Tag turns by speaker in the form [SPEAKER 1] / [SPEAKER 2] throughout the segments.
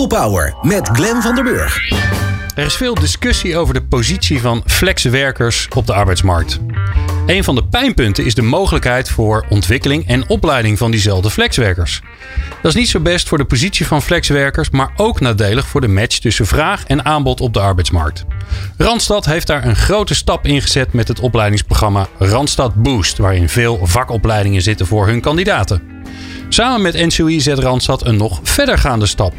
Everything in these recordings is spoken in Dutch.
[SPEAKER 1] People Power met Glen van der Burg.
[SPEAKER 2] Er is veel discussie over de positie van flexwerkers op de arbeidsmarkt. Een van de pijnpunten is de mogelijkheid voor ontwikkeling en opleiding van diezelfde flexwerkers. Dat is niet zo best voor de positie van flexwerkers, maar ook nadelig voor de match tussen vraag en aanbod op de arbeidsmarkt. Randstad heeft daar een grote stap in gezet met het opleidingsprogramma Randstad Boost, waarin veel vakopleidingen zitten voor hun kandidaten. Samen met NCOI zet Randstad een nog verdergaande stap.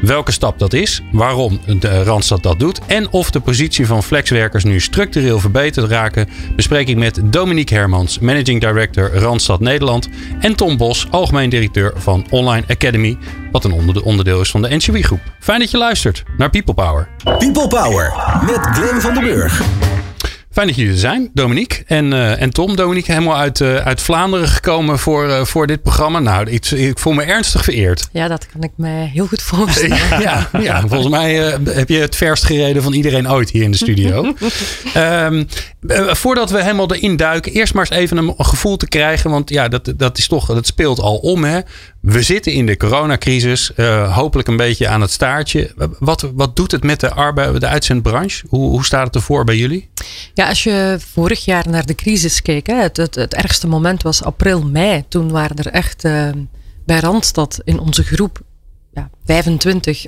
[SPEAKER 2] Welke stap dat is, waarom Randstad dat doet en of de positie van flexwerkers nu structureel verbeterd raken, bespreek ik met Dominique Hermans, Managing Director Randstad Nederland, en Tom Bos, Algemeen Directeur van Online Academy, wat een onderdeel is van de NCOI groep. Fijn dat je luistert naar People Power.
[SPEAKER 1] People Power met Glenn van den Burg.
[SPEAKER 2] Fijn dat jullie er zijn, Dominique en, uh, en Tom. Dominique, helemaal uit, uh, uit Vlaanderen gekomen voor, uh, voor dit programma. Nou, ik, ik, voel me ernstig vereerd.
[SPEAKER 3] Ja, dat kan ik me heel goed voorstellen.
[SPEAKER 2] ja, ja, volgens mij heb je het verst gereden van iedereen ooit hier in de studio. um, voordat we helemaal erin duiken, eerst maar eens even een gevoel te krijgen. Want ja, dat, dat, is toch, dat speelt al om. Hè? We zitten in de coronacrisis, hopelijk een beetje aan het staartje. Wat, wat doet het met de, arbeid, de uitzendbranche? Hoe, hoe staat het ervoor bij jullie?
[SPEAKER 3] Ja, als je vorig jaar naar de crisis keek, hè, het, het, het, ergste moment was april, mei. Toen waren er echt uh, bij Randstad in onze groep ja, 25,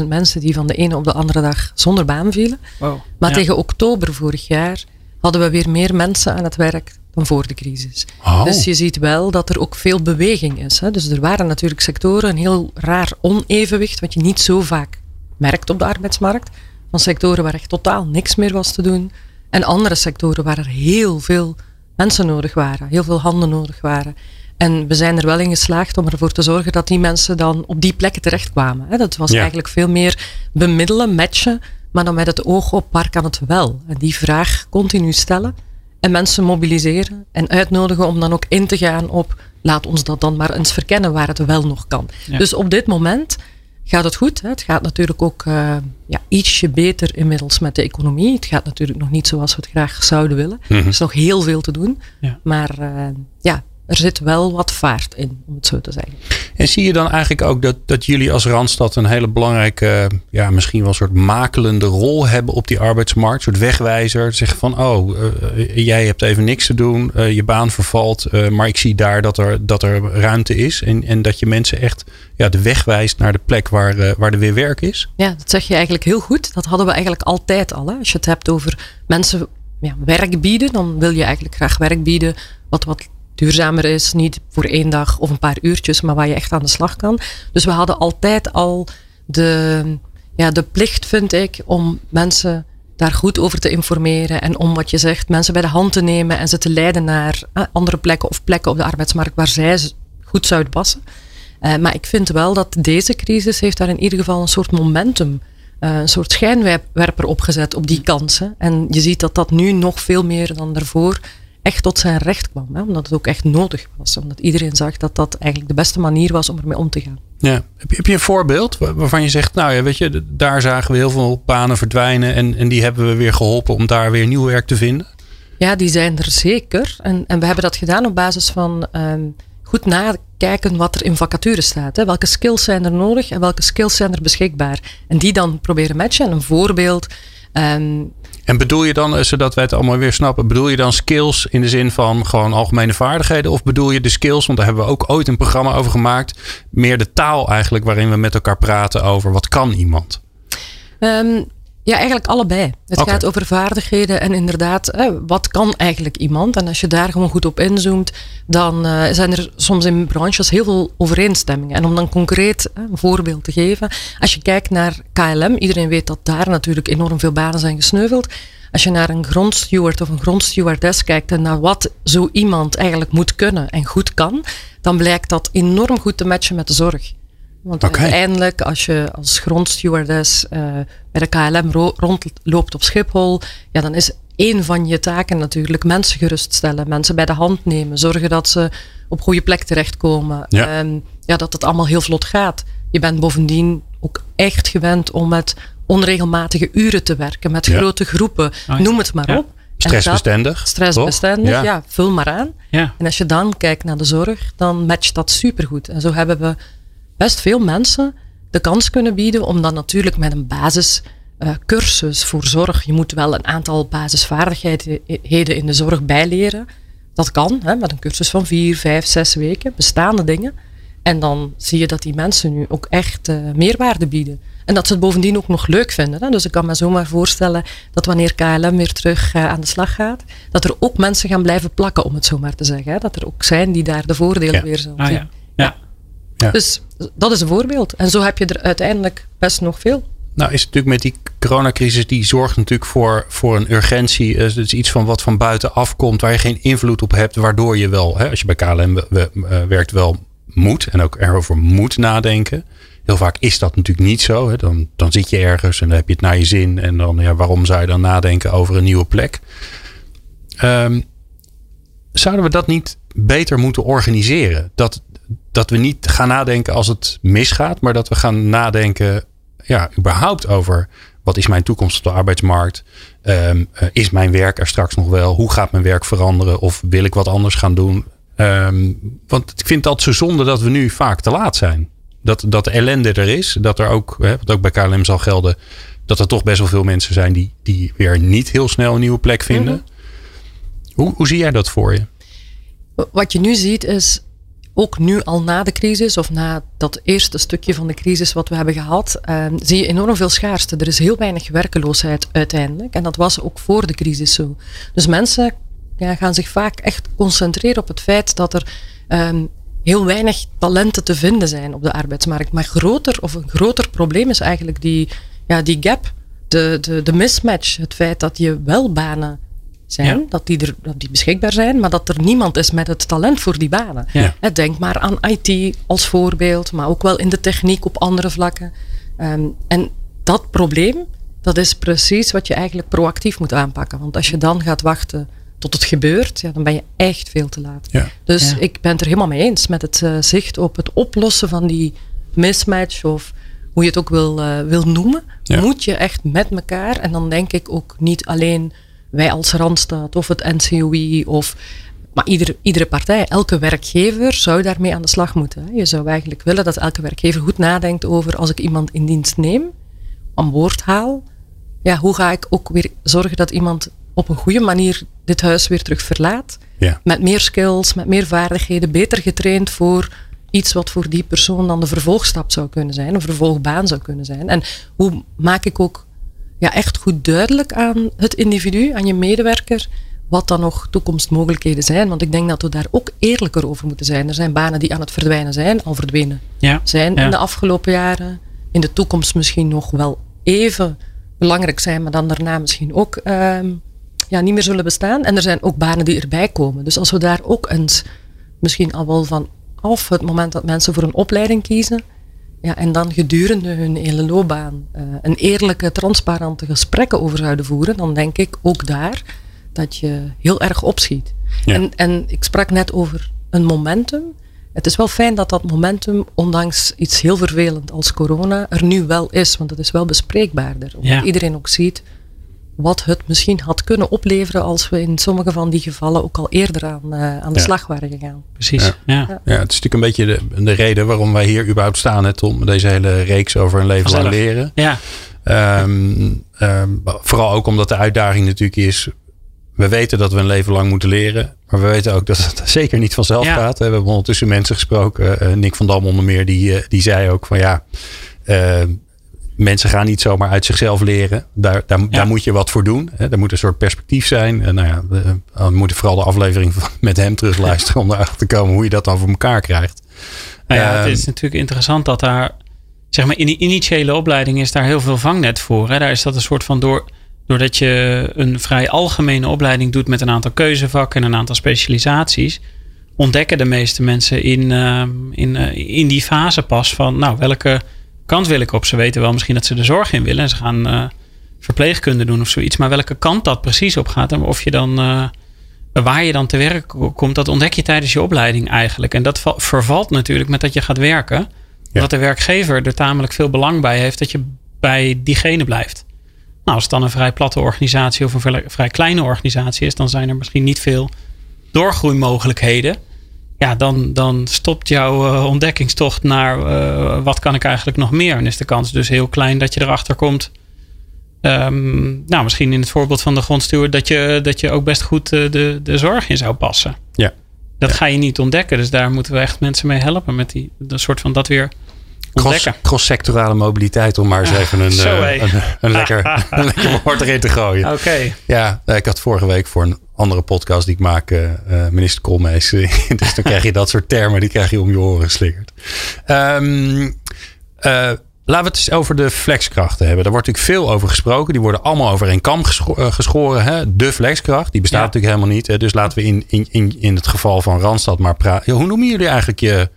[SPEAKER 3] 28.000 mensen die van de ene op de andere dag zonder baan vielen. Wow. Maar tegen oktober vorig jaar hadden we weer meer mensen aan het werk dan voor de crisis. Oh. Dus je ziet wel dat er ook veel beweging is. Hè. Dus er waren natuurlijk sectoren, een heel raar onevenwicht, wat je niet zo vaak merkt op de arbeidsmarkt. Van sectoren waar echt totaal niks meer was te doen. En andere sectoren waar er heel veel mensen nodig waren, heel veel handen nodig waren. En we zijn er wel in geslaagd om ervoor te zorgen dat die mensen dan op die plekken terechtkwamen. Dat was eigenlijk veel meer bemiddelen, matchen, maar dan met het oog op waar kan het wel. En die vraag continu stellen en mensen mobiliseren en uitnodigen om dan ook in te gaan op laat ons dat dan maar eens verkennen waar het wel nog kan. Dus op dit moment gaat het goed. Hè? Het gaat natuurlijk ook uh, ja, ietsje beter inmiddels met de economie. Het gaat natuurlijk nog niet zoals we het graag zouden willen. Mhm. Er is nog heel veel te doen. Ja. Maar uh, ja, er zit wel wat vaart in, om het zo te zeggen.
[SPEAKER 2] En zie je dan eigenlijk ook dat, dat jullie als Randstad een hele belangrijke, ja, misschien wel een soort makelende rol hebben op die arbeidsmarkt? Een soort wegwijzer. Zeggen van, oh, uh, jij hebt even niks te doen, uh, je baan vervalt, uh, maar ik zie daar dat er, dat er ruimte is. En, en dat je mensen echt ja, de weg wijst naar de plek waar, waar er weer werk is.
[SPEAKER 3] Ja, dat zeg je eigenlijk heel goed. Dat hadden we eigenlijk altijd al. Hè? Als je het hebt over mensen ja, werk bieden, dan wil je eigenlijk graag werk bieden wat wat duurzamer is. Niet voor één dag of een paar uurtjes, maar waar je echt aan de slag kan. Dus we hadden altijd al de, ja, de plicht, vind ik, om mensen daar goed over te informeren. En om wat je zegt, mensen bij de hand te nemen en ze te leiden naar eh, andere plekken of plekken op de arbeidsmarkt waar zij goed zouden passen. Uh, maar ik vind wel dat deze crisis heeft daar in ieder geval een soort momentum, uh, een soort schijnwerper opgezet op die kansen. En je ziet dat dat nu nog veel meer dan daarvoor echt tot zijn recht kwam. Hè? Omdat het ook echt nodig was. Omdat iedereen zag dat dat eigenlijk de beste manier was om ermee om te gaan.
[SPEAKER 2] Ja. Heb, je, heb je een voorbeeld waarvan je zegt, nou ja, weet je, daar zagen we heel veel banen verdwijnen en, en die hebben we weer geholpen om daar weer nieuw werk te vinden?
[SPEAKER 3] Ja, die zijn er zeker. En, en we hebben dat gedaan op basis van um, goed nakijken wat er in vacatures staat. Hè. Welke skills zijn er nodig en welke skills zijn er beschikbaar? En die dan proberen matchen. En een voorbeeld. Um,
[SPEAKER 2] en bedoel je dan, eh, zodat wij het allemaal weer snappen, bedoel je dan skills in de zin van gewoon algemene vaardigheden? Of bedoel je de skills, want daar hebben we ook ooit een programma over gemaakt, meer de taal eigenlijk waarin we met elkaar praten over wat kan iemand?
[SPEAKER 3] Um, ja, eigenlijk allebei. Het gaat over vaardigheden en inderdaad, eh, wat kan eigenlijk iemand? En als je daar gewoon goed op inzoomt, dan uh, zijn er soms in branches heel veel overeenstemmingen. En om dan concreet uh, een voorbeeld te geven, als je kijkt naar KLM, iedereen weet dat daar natuurlijk enorm veel banen zijn gesneuveld. Als je naar een grondsteward of een grondstewardess kijkt en naar wat zo iemand eigenlijk moet kunnen en goed kan, dan blijkt dat enorm goed te matchen met de zorg. Want uiteindelijk, als je als grondstewardess uh, bij de KLM rondloopt op Schiphol, ja, dan is één van je taken natuurlijk mensen geruststellen, mensen bij de hand nemen, zorgen dat ze op goede plek terechtkomen. Ja. Um, ja, dat het allemaal heel vlot gaat. Je bent bovendien ook echt gewend om met onregelmatige uren te werken, met grote groepen, oh, noem het maar op.
[SPEAKER 2] Stressbestendig.
[SPEAKER 3] stressbestendig, ja. ja. vul maar aan. Ja. En als je dan kijkt naar de zorg, dan matcht dat supergoed. En zo hebben we best veel mensen de kans kunnen bieden om dan natuurlijk met een basiscursus voor zorg. Je moet wel een aantal basisvaardigheden in de zorg bijleren. Dat kan, hè, met een cursus van vier, vijf, zes weken, bestaande dingen. En dan zie je dat die mensen nu ook echt uh, meerwaarde bieden. En dat ze het bovendien ook nog leuk vinden. Hè? Dus ik kan me zomaar voorstellen dat wanneer KLM weer terug uh, aan de slag gaat, dat er ook mensen gaan blijven plakken, om het zo maar te zeggen. Hè? Dat er ook zijn die daar de voordelen
[SPEAKER 2] ja.
[SPEAKER 3] weer zullen
[SPEAKER 4] Ah,
[SPEAKER 3] zien.
[SPEAKER 4] ja. Ja.
[SPEAKER 2] Ja.
[SPEAKER 3] Dus dat is een voorbeeld. En zo heb je er uiteindelijk best nog veel.
[SPEAKER 2] Nou is het natuurlijk met die coronacrisis, die zorgt natuurlijk voor, voor een urgentie. Het is iets van wat van buitenaf komt, waar je geen invloed op hebt. Waardoor je wel, hè, als je bij KLM eh, werkt, wel moet en ook erover moet nadenken. Heel vaak is dat natuurlijk niet zo. Hè. Dan, dan zit je ergens en dan heb je het naar je zin. En dan, ja, waarom zou je dan nadenken over een nieuwe plek? Ehm, zouden we dat niet beter moeten organiseren? Dat, dat we niet gaan nadenken als het misgaat, maar dat we gaan nadenken, ja, überhaupt over wat is mijn toekomst op de arbeidsmarkt? Ehm, eh, is mijn werk er straks nog wel? Hoe gaat mijn werk veranderen? Of wil ik wat anders gaan doen? Ehm, want ik vind altijd zo zonde dat we nu vaak te laat zijn. Dat, dat de ellende er is. Dat er ook, hè, wat ook bij KLM zal gelden, dat er toch best wel veel mensen zijn die, die weer niet heel snel een nieuwe plek vinden. hoe, hoe zie jij dat voor je?
[SPEAKER 3] Wat je nu ziet is, ook nu al na de crisis, of na dat eerste stukje van de crisis wat we hebben gehad, eh, zie je enorm veel schaarste. Er is heel weinig werkeloosheid uiteindelijk. En dat was ook voor de crisis zo. Dus mensen ja, gaan zich vaak echt concentreren op het feit dat er ehm, heel weinig talenten te vinden zijn op de arbeidsmarkt. Maar groter, of een groter probleem is eigenlijk die, ja, die gap, de, de, de mismatch. Het feit dat je wel banen zijn,
[SPEAKER 4] Ja.
[SPEAKER 3] dat, die er, dat die beschikbaar zijn, maar dat er niemand is met het talent voor die banen.
[SPEAKER 4] Ja.
[SPEAKER 3] Denk maar aan IT als voorbeeld, maar ook wel in de techniek op andere vlakken. Ehm, en dat probleem, dat is precies wat je eigenlijk proactief moet aanpakken. Want als je dan gaat wachten tot het gebeurt, ja, dan ben je echt veel te laat.
[SPEAKER 2] Ja.
[SPEAKER 3] Dus
[SPEAKER 4] Ja.
[SPEAKER 3] ik ben het er helemaal mee eens met het eh, zicht op het oplossen van die mismatch of hoe je het ook wil, eh, wil noemen.
[SPEAKER 2] Ja.
[SPEAKER 3] Moet je echt met elkaar, en dan denk ik ook niet alleen wij als Randstad of het NCOI of maar iedere, iedere partij, elke werkgever zou daarmee aan de slag moeten. Je zou eigenlijk willen dat elke werkgever goed nadenkt over als ik iemand in dienst neem, aan boord haal, ja, hoe ga ik ook weer zorgen dat iemand op een goede manier dit huis weer terug verlaat.
[SPEAKER 2] Ja.
[SPEAKER 3] Met meer skills, met meer vaardigheden, beter getraind voor iets wat voor die persoon dan de vervolgstap zou kunnen zijn, een vervolgbaan zou kunnen zijn. En hoe maak ik ook ja, echt goed duidelijk aan het individu, aan je medewerker, wat dan nog toekomstmogelijkheden zijn. Want ik denk dat we daar ook eerlijker over moeten zijn. Er zijn banen die aan het verdwijnen zijn, al verdwenen
[SPEAKER 4] Ja.
[SPEAKER 3] zijn
[SPEAKER 4] Ja.
[SPEAKER 3] in de afgelopen jaren. In de toekomst misschien nog wel even belangrijk zijn, maar dan daarna misschien ook ehm, ja, niet meer zullen bestaan. En er zijn ook banen die erbij komen. Dus als we daar ook eens misschien al wel van af het moment dat mensen voor een opleiding kiezen. Ja, en dan gedurende hun hele loopbaan eh, een eerlijke, transparante gesprekken over zouden voeren, dan denk ik ook daar dat je heel erg opschiet.
[SPEAKER 2] Ja.
[SPEAKER 3] En, en ik sprak net over een momentum. Het is wel fijn dat dat momentum, ondanks iets heel vervelend als corona, er nu wel is. Want het is wel bespreekbaarder. Omdat
[SPEAKER 4] Ja.
[SPEAKER 3] iedereen ook ziet wat het misschien had kunnen opleveren als we in sommige van die gevallen ook al eerder aan, eh, aan de
[SPEAKER 2] Ja.
[SPEAKER 3] slag waren gegaan.
[SPEAKER 4] Precies.
[SPEAKER 2] Ja.
[SPEAKER 4] Ja.
[SPEAKER 2] Ja, het is natuurlijk een beetje de, de reden waarom wij hier überhaupt staan, hè, Tom. Deze hele reeks over een leven lang leren.
[SPEAKER 4] Ja.
[SPEAKER 2] Ehm, ehm, vooral ook omdat de uitdaging natuurlijk is. We weten dat we een leven lang moeten leren. Maar we weten ook dat het zeker niet vanzelf
[SPEAKER 4] Ja.
[SPEAKER 2] gaat. We hebben ondertussen mensen gesproken. eh, Nick van Dam onder meer. Die, eh, die zei ook van ja. eh, mensen gaan niet zomaar uit zichzelf leren. Daar, daar, daar moet je wat voor doen. Hè. Er moet een soort perspectief zijn. En nou ja, we, we moeten vooral de aflevering van- met hem terugluisteren. om erachter te komen hoe je dat dan voor elkaar krijgt.
[SPEAKER 4] Nou ja, het
[SPEAKER 2] Ehm,
[SPEAKER 4] is natuurlijk interessant dat daar, zeg maar, in die initiële opleiding is daar heel veel vangnet voor. Hè? Daar is dat een soort van door, doordat je een vrij algemene opleiding doet met een aantal keuzevakken en een aantal specialisaties, ontdekken de meeste mensen in, ehm, in, eh, in die fase pas van, nou, welke kant wil ik op? Ze weten wel misschien dat ze de zorg in willen en ze gaan eh, verpleegkunde doen of zoiets, maar welke kant dat precies op gaat en of je dan. eh, waar je dan te werk komt, dat ontdek je tijdens je opleiding eigenlijk. En dat val- vervalt natuurlijk met dat je gaat werken. Dat de werkgever er tamelijk veel belang bij heeft dat je bij diegene blijft. Nou, als het dan een vrij platte organisatie of een vrij kleine organisatie is, dan zijn er misschien niet veel doorgroeimogelijkheden. Ja, dan, dan stopt jouw uh, ontdekkingstocht naar uh, wat kan ik eigenlijk nog meer. En is de kans dus heel klein dat je erachter komt. Um, nou, misschien in het voorbeeld van de grondstuur dat je, dat je ook best goed uh, de, de zorg in zou passen.
[SPEAKER 2] Ja.
[SPEAKER 4] Dat
[SPEAKER 2] ja.
[SPEAKER 4] ga je niet ontdekken. Dus daar moeten we echt mensen mee helpen met die een soort van dat weer ontdekken.
[SPEAKER 2] Cross-sectorale mobiliteit, om maar eens even een,
[SPEAKER 4] Zo,
[SPEAKER 2] een, een, lekker, een lekker woord erin te gooien.
[SPEAKER 4] Oké. Okay.
[SPEAKER 2] Ja, ik had vorige week voor een andere podcast die ik maak, uh, minister Koolmees. dus dan krijg je dat soort termen, die krijg je om je oren geslingerd. Um, Laten we het eens over de flexkrachten hebben. Daar wordt natuurlijk veel over gesproken. Die worden allemaal over een kam gescho geschoren. Hè? De flexkracht, die bestaat ja. natuurlijk helemaal niet. Hè? Dus laten we in, in, in, in het geval van Randstad maar praten. Hoe noemen jullie eigenlijk je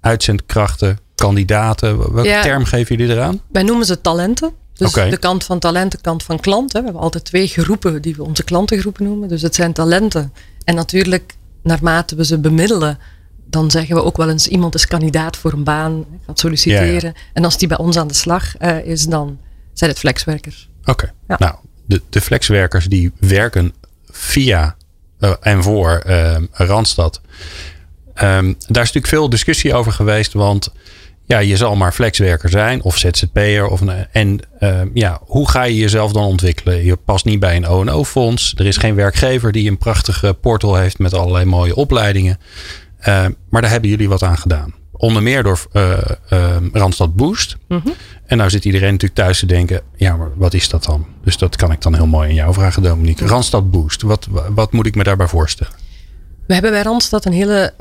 [SPEAKER 2] uitzendkrachten, kandidaten? Welke ja, term geven jullie eraan?
[SPEAKER 3] Wij noemen ze talenten. Dus okay. de kant van talent, de kant van klant. Hè. We hebben altijd twee groepen die we onze klantengroepen noemen. Dus het zijn talenten. En natuurlijk, naarmate we ze bemiddelen, dan zeggen we ook wel eens iemand is kandidaat voor een baan, gaat solliciteren. Ja, ja. En als die bij ons aan de slag uh, is, dan zijn het flexwerkers.
[SPEAKER 2] Oké, okay. ja. nou, de, de flexwerkers die werken via uh, en voor uh, Randstad. Um, daar is natuurlijk veel discussie over geweest, want ja, je zal maar flexwerker zijn of ZZP'er. Of een, en uh, ja, hoe ga je jezelf dan ontwikkelen? Je past niet bij een O&O-fonds. Er is geen werkgever die een prachtige portal heeft met allerlei mooie opleidingen. Uh, maar daar hebben jullie wat aan gedaan. Onder meer door uh, uh, Randstad Boost.
[SPEAKER 3] Mhm.
[SPEAKER 2] Mm -hmm. En nou zit iedereen natuurlijk thuis te denken: ja, maar wat is dat dan? Dus dat kan ik dan heel mooi aan jou vragen, Dominique. Randstad Boost, wat, wat moet ik me daarbij voorstellen?
[SPEAKER 3] We hebben bij Randstad een hele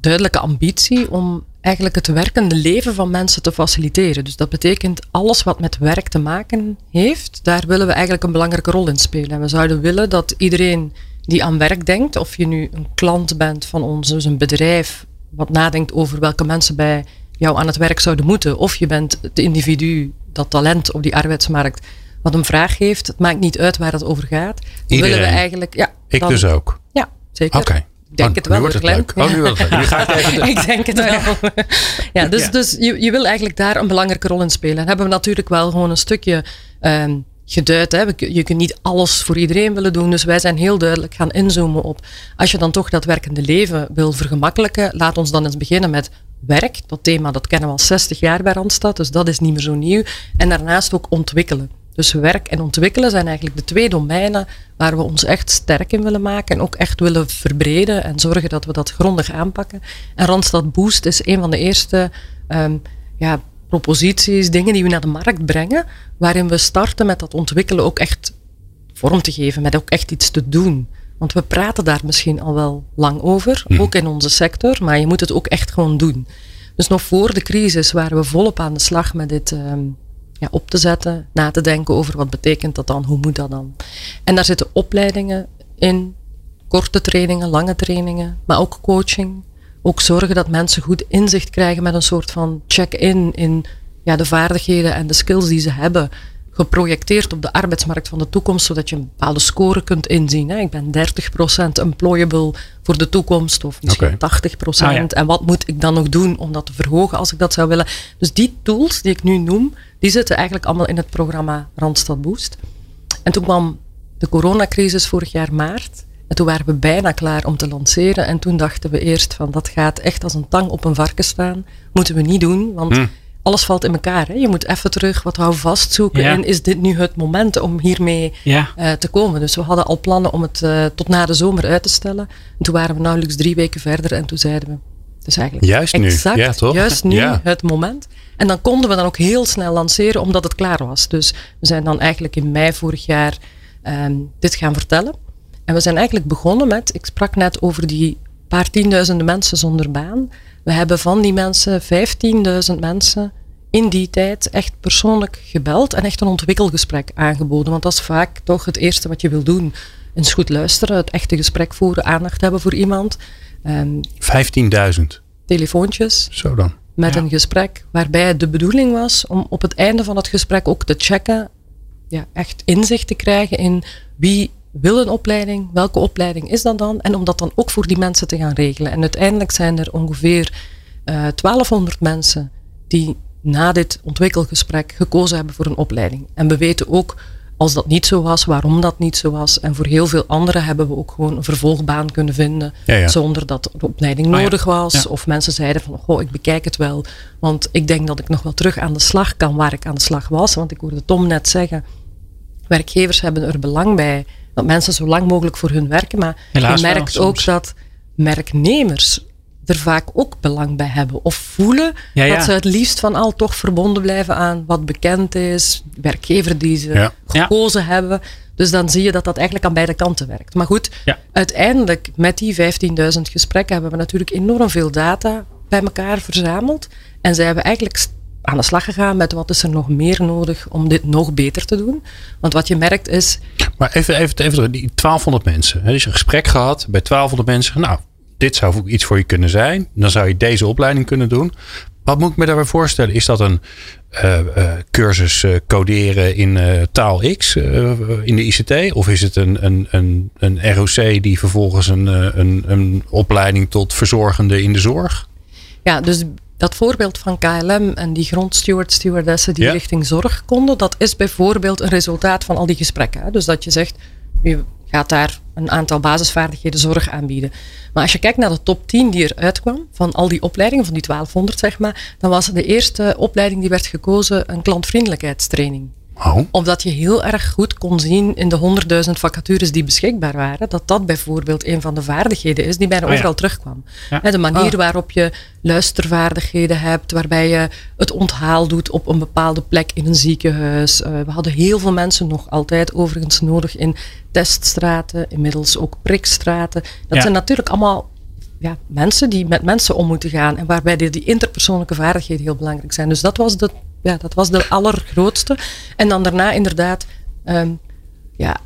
[SPEAKER 3] duidelijke ambitie om eigenlijk het werkende leven van mensen te faciliteren. Dus dat betekent alles wat met werk te maken heeft, daar willen we eigenlijk een belangrijke rol in spelen. En we zouden willen dat iedereen die aan werk denkt, of je nu een klant bent van ons, dus een bedrijf wat nadenkt over welke mensen bij jou aan het werk zouden moeten, of je bent het individu, dat talent op die arbeidsmarkt, wat een vraag heeft. Het maakt niet uit waar het over gaat. Dan willen we eigenlijk. Ja,
[SPEAKER 2] ik
[SPEAKER 3] dan,
[SPEAKER 2] dus ook.
[SPEAKER 3] Ja, zeker.
[SPEAKER 2] Oké. Okay.
[SPEAKER 3] Ik denk
[SPEAKER 2] oh,
[SPEAKER 3] het wel.
[SPEAKER 2] Nu wordt het leuk. Oh, nu wordt het leuk. Nu ga ik even
[SPEAKER 3] ik denk het wel. ja, dus,
[SPEAKER 2] Ja.
[SPEAKER 3] dus je, je wil eigenlijk daar een belangrijke rol in spelen. En hebben we natuurlijk wel gewoon een stukje um, geduid. Hè. Je kunt niet alles voor iedereen willen doen. Dus wij zijn heel duidelijk gaan inzoomen op. Als je dan toch dat werkende leven wil vergemakkelijken, laat ons dan eens beginnen met werk. Dat thema dat kennen we al 60 jaar bij Randstad. Dus dat is niet meer zo nieuw. En daarnaast ook ontwikkelen. Dus werk en ontwikkelen zijn eigenlijk de twee domeinen waar we ons echt sterk in willen maken en ook echt willen verbreden en zorgen dat we dat grondig aanpakken. En Randstad Boost is een van de eerste um, ja, proposities, dingen die we naar de markt brengen, waarin we starten met dat ontwikkelen ook echt vorm te geven, met ook echt iets te doen. Want we praten daar misschien al wel lang over,
[SPEAKER 2] Mhm.
[SPEAKER 3] ook in onze sector, maar je moet het ook echt gewoon doen. Dus nog voor de crisis waren we volop aan de slag met dit um, ja, op te zetten, na te denken over wat betekent dat dan, hoe moet dat dan. En daar zitten opleidingen in, korte trainingen, lange trainingen, maar ook coaching. Ook zorgen dat mensen goed inzicht krijgen met een soort van check-in in ja, de vaardigheden en de skills die ze hebben. Geprojecteerd op de arbeidsmarkt van de toekomst, zodat je een bepaalde score kunt inzien. Hè. Ik ben 30% employable voor de toekomst, of misschien
[SPEAKER 2] Oké.
[SPEAKER 3] 80%.
[SPEAKER 4] Ah, ja.
[SPEAKER 3] En wat moet ik dan nog doen om dat te verhogen als ik dat zou willen? Dus die tools die ik nu noem, die zitten eigenlijk allemaal in het programma Randstad Boost. En toen kwam de coronacrisis vorig jaar maart. En toen waren we bijna klaar om te lanceren. En toen dachten we eerst van dat gaat echt als een tang op een varken staan. Moeten we niet doen, want
[SPEAKER 2] Hm.
[SPEAKER 3] alles valt in elkaar. Hè? Je moet even terug wat houvast zoeken.
[SPEAKER 4] Ja.
[SPEAKER 3] En is dit nu het moment om hiermee
[SPEAKER 4] Ja,
[SPEAKER 3] eh, te komen? Dus we hadden al plannen om het eh, tot na de zomer uit te stellen. En toen waren we nauwelijks drie weken verder en toen zeiden we... Is eigenlijk
[SPEAKER 2] Juist nu.
[SPEAKER 3] exact,
[SPEAKER 2] Ja, toch?
[SPEAKER 3] juist nu
[SPEAKER 2] Ja.
[SPEAKER 3] het moment. En dan konden we dan ook heel snel lanceren omdat het klaar was. Dus we zijn dan eigenlijk in mei vorig jaar ehm, dit gaan vertellen. En we zijn eigenlijk begonnen met, ik sprak net over die paar tienduizenden mensen zonder baan. We hebben van die mensen 15.000 mensen in die tijd echt persoonlijk gebeld en echt een ontwikkelgesprek aangeboden. Want dat is vaak toch het eerste wat je wil doen. Eens goed luisteren, het echte gesprek voeren, aandacht hebben voor iemand. Ehm,
[SPEAKER 2] 15.000.
[SPEAKER 3] telefoontjes,
[SPEAKER 2] Zo dan.
[SPEAKER 3] met
[SPEAKER 4] Ja.
[SPEAKER 3] een gesprek waarbij het de bedoeling was om op het einde van het gesprek ook te checken, ja, echt inzicht te krijgen in wie wil een opleiding, welke opleiding is dat dan, en om dat dan ook voor die mensen te gaan regelen. En uiteindelijk zijn er ongeveer eh 1200 mensen die na dit ontwikkelgesprek gekozen hebben voor een opleiding. En we weten ook als dat niet zo was, waarom dat niet zo was. En voor heel veel anderen hebben we ook gewoon een vervolgbaan kunnen vinden.
[SPEAKER 2] Ja, ja.
[SPEAKER 3] Zonder dat de opleiding
[SPEAKER 4] Ah, ja.
[SPEAKER 3] nodig was. Of mensen zeiden van, goh, ik bekijk het wel. Want ik denk dat ik nog wel terug aan de slag kan waar ik aan de slag was. Want ik hoorde Tom net zeggen, werkgevers hebben er belang bij dat mensen zo lang mogelijk voor hun werken. Maar
[SPEAKER 4] Helaas
[SPEAKER 3] je
[SPEAKER 4] wel,
[SPEAKER 3] merkt ook dat merknemers er vaak ook belang bij hebben. Of voelen
[SPEAKER 4] Ja, ja.
[SPEAKER 3] dat ze het liefst van al toch verbonden blijven aan wat bekend is. Werkgever die ze
[SPEAKER 2] Ja.
[SPEAKER 3] gekozen hebben. Dus dan zie je dat dat eigenlijk aan beide kanten werkt. Maar goed, uiteindelijk met die 15.000 gesprekken hebben we natuurlijk enorm veel data bij elkaar verzameld. En zij hebben eigenlijk aan de slag gegaan met wat is er nog meer nodig om dit nog beter te doen. Want wat je merkt is,
[SPEAKER 2] Maar even, even, even die 1200 mensen. Hè, dus een gesprek gehad bij 1200 mensen. Nou, dit zou ook iets voor je kunnen zijn. Dan zou je deze opleiding kunnen doen. Wat moet ik me daarbij voorstellen? Is dat een eh, eh, cursus eh, coderen in taal X in de ICT? Of is het een, een, een, een ROC die vervolgens een, een, een opleiding tot verzorgende in de zorg?
[SPEAKER 3] Ja, dus dat voorbeeld van KLM en die grondsteward, stewardessen die
[SPEAKER 2] Ja.
[SPEAKER 3] richting zorg konden, dat is bijvoorbeeld een resultaat van al die gesprekken. Hè. Dus dat je zegt, je gaat daar een aantal basisvaardigheden zorg aanbieden. Maar als je kijkt naar de top 10 die eruit kwam, van al die opleidingen, van die 1200 zeg maar, dan was de eerste opleiding die werd gekozen een klantvriendelijkheidstraining
[SPEAKER 2] Oh,
[SPEAKER 3] omdat je heel erg goed kon zien in de 100.000 vacatures die beschikbaar waren, dat dat bijvoorbeeld een van de vaardigheden is die bijna
[SPEAKER 4] Oh ja.
[SPEAKER 3] overal terugkwam.
[SPEAKER 4] Ja.
[SPEAKER 3] De manier
[SPEAKER 2] Ah.
[SPEAKER 3] waarop je luistervaardigheden hebt, waarbij je het onthaal doet op een bepaalde plek in een ziekenhuis. Eh, we hadden heel veel mensen nog altijd overigens nodig in teststraten, inmiddels ook prikstraten. Dat
[SPEAKER 4] Ja.
[SPEAKER 3] zijn natuurlijk allemaal ja, mensen die met mensen om moeten gaan en waarbij die, die interpersoonlijke vaardigheden heel belangrijk zijn. Dus dat was de, ja, dat was de allergrootste. En dan daarna inderdaad, ehm, ja,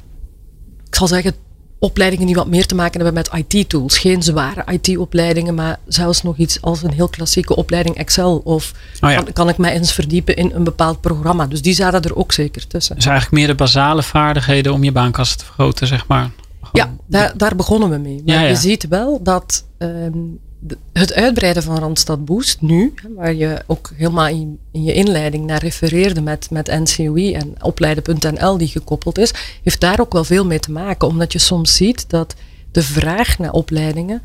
[SPEAKER 3] ik zal zeggen, opleidingen die wat meer te maken hebben met IT-tools. Geen zware IT-opleidingen, maar zelfs nog iets als een heel klassieke opleiding Excel. Of
[SPEAKER 4] Oh ja.
[SPEAKER 3] kan, kan ik mij eens verdiepen in een bepaald programma. Dus die zaten er ook zeker tussen.
[SPEAKER 4] Dus eigenlijk meer de basale vaardigheden om je baankast te vergroten, zeg maar.
[SPEAKER 3] Ja, daar, daar begonnen we mee. Maar
[SPEAKER 4] Ja, ja.
[SPEAKER 3] je ziet wel dat ehm, het uitbreiden van Randstad Boost nu, waar je ook helemaal in, in je inleiding naar refereerde met, met NCOI en opleiden.nl die gekoppeld is, heeft daar ook wel veel mee te maken. Omdat je soms ziet dat de vraag naar opleidingen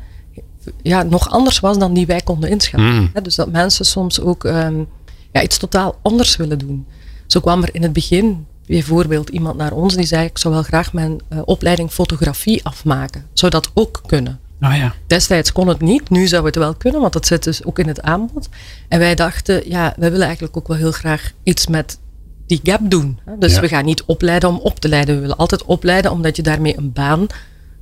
[SPEAKER 3] ja, nog anders was dan die wij konden inschatten.
[SPEAKER 2] Mm.
[SPEAKER 3] Hè, Dus dat mensen soms ook ehm, ja, iets totaal anders willen doen. Zo kwam er in het begin bijvoorbeeld iemand naar ons die zei: Ik zou wel graag mijn eh, opleiding fotografie afmaken. Zou dat ook kunnen?
[SPEAKER 4] Oh ja.
[SPEAKER 3] Destijds kon het niet, nu zou het wel kunnen, want dat zit dus ook in het aanbod. En wij dachten, ja, wij willen eigenlijk ook wel heel graag iets met die gap doen. Dus
[SPEAKER 2] Ja.
[SPEAKER 3] we gaan niet opleiden om op te leiden. We willen altijd opleiden omdat je daarmee een baan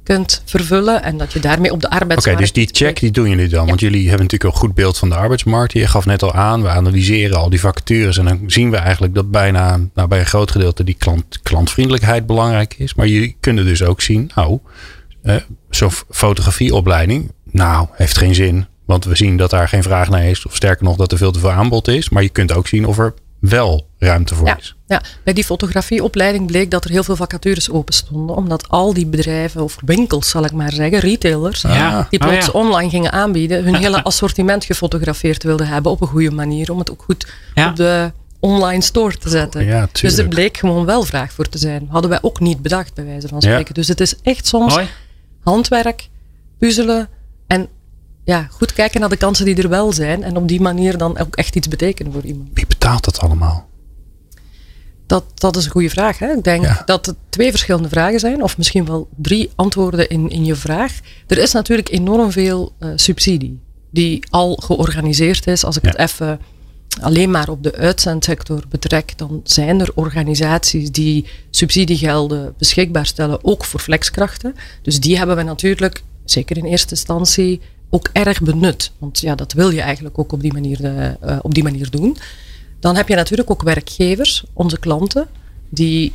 [SPEAKER 3] kunt vervullen en dat je daarmee op de
[SPEAKER 2] Oké,
[SPEAKER 3] arbeidsmarkt...
[SPEAKER 2] dus die check die doen jullie dan. Want jullie hebben natuurlijk een goed beeld van de arbeidsmarkt. Je gaf net al aan, we analyseren al die vacatures. En dan zien we eigenlijk dat bijna nou, bij een groot gedeelte die klant, klantvriendelijkheid belangrijk is. Maar jullie kunnen dus ook zien, nou, eh, zo'n fotografieopleiding, nou, heeft geen zin. Want we zien dat daar geen vraag naar is. Of sterker nog, dat er veel te veel aanbod is. Maar je kunt ook zien of er wel ruimte voor
[SPEAKER 3] Ja,
[SPEAKER 2] is.
[SPEAKER 3] ja, bij die fotografieopleiding bleek dat er heel veel vacatures open stonden. Omdat al die bedrijven, of winkels zal ik maar zeggen, retailers,
[SPEAKER 4] Ja.
[SPEAKER 3] die
[SPEAKER 4] Oh
[SPEAKER 3] plots
[SPEAKER 4] ja.
[SPEAKER 3] online gingen aanbieden, hun hele assortiment gefotografeerd wilden hebben op een goede manier. Om het ook goed
[SPEAKER 4] Ja.
[SPEAKER 3] op de online store te zetten.
[SPEAKER 2] Ja,
[SPEAKER 3] dus er bleek gewoon wel vraag voor te zijn. Hadden wij ook niet bedacht, bij wijze van
[SPEAKER 2] Ja.
[SPEAKER 3] spreken. Dus het is echt soms. Handwerk, puzzelen en ja, goed kijken naar de kansen die er wel zijn. En op die manier dan ook echt iets betekenen voor iemand.
[SPEAKER 2] Wie betaalt dat allemaal?
[SPEAKER 3] Dat, dat is een goede vraag. Hè? Ik denk
[SPEAKER 2] Ja.
[SPEAKER 3] dat het twee verschillende vragen zijn, of misschien wel drie antwoorden in, in je vraag. Er is natuurlijk enorm veel eh, subsidie die al georganiseerd is. Als ik
[SPEAKER 2] Ja.
[SPEAKER 3] het even alleen maar op de uitzendsector betrek, dan zijn er organisaties die subsidiegelden beschikbaar stellen, ook voor flexkrachten. Dus die hebben we natuurlijk, zeker in eerste instantie, ook erg benut. Want ja, dat wil je eigenlijk ook op die manier, eh, eh, op die manier doen. Dan heb je natuurlijk ook werkgevers, onze klanten, die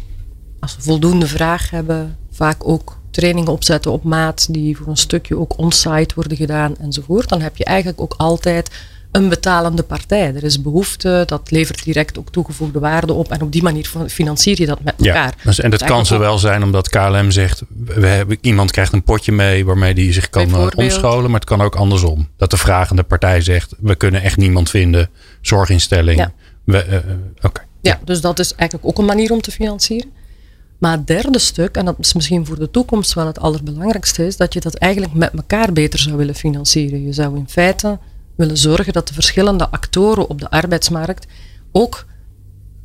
[SPEAKER 3] als ze voldoende vraag hebben, vaak ook trainingen opzetten op maat, die voor een stukje ook on-site worden gedaan enzovoort. Dan heb je eigenlijk ook altijd een betalende partij. Er is behoefte, dat levert direct ook toegevoegde waarde op en op die manier financier je dat met elkaar.
[SPEAKER 2] dus- en dat kan
[SPEAKER 3] eigenlijk
[SPEAKER 2] zo wel zijn omdat KLM zegt, we hebben, iemand krijgt een potje mee waarmee die zich kan eh, omscholen. Maar het kan ook andersom. Dat de vragende partij zegt, we kunnen echt niemand vinden. Zorginstelling.
[SPEAKER 3] Ja.
[SPEAKER 2] We, eh, eh, Oké.
[SPEAKER 3] Ja, dus dat is eigenlijk ook een manier om te financieren. Maar het derde stuk, en dat is misschien voor de toekomst wel het allerbelangrijkste, is dat je dat eigenlijk met elkaar beter zou willen financieren. Je zou in feite willen zorgen dat de verschillende actoren op de arbeidsmarkt ook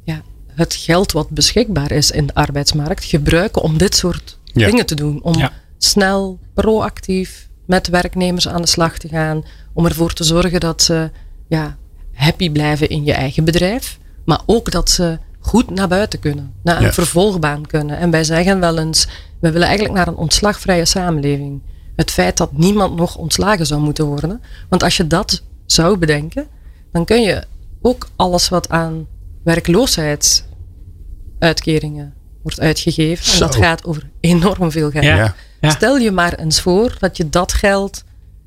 [SPEAKER 3] ja, het geld wat beschikbaar is in de arbeidsmarkt gebruiken om dit soort
[SPEAKER 2] Ja.
[SPEAKER 3] dingen te doen. Om
[SPEAKER 4] Ja.
[SPEAKER 3] snel, proactief met werknemers aan de slag te gaan. Om ervoor te zorgen dat ze ja, happy blijven in je eigen bedrijf. Maar ook dat ze goed naar buiten kunnen. Naar een
[SPEAKER 2] Ja.
[SPEAKER 3] vervolgbaan kunnen. En wij zeggen wel eens, we willen eigenlijk naar een ontslagvrije samenleving. Het feit dat niemand nog ontslagen zou moeten worden. Want als je dat zou bedenken, dan kun je ook alles wat aan werkloosheidsuitkeringen wordt uitgegeven. En dat gaat over enorm veel geld.
[SPEAKER 4] Ja.
[SPEAKER 2] Ja.
[SPEAKER 4] Ja.
[SPEAKER 3] Stel je maar eens voor dat je dat geld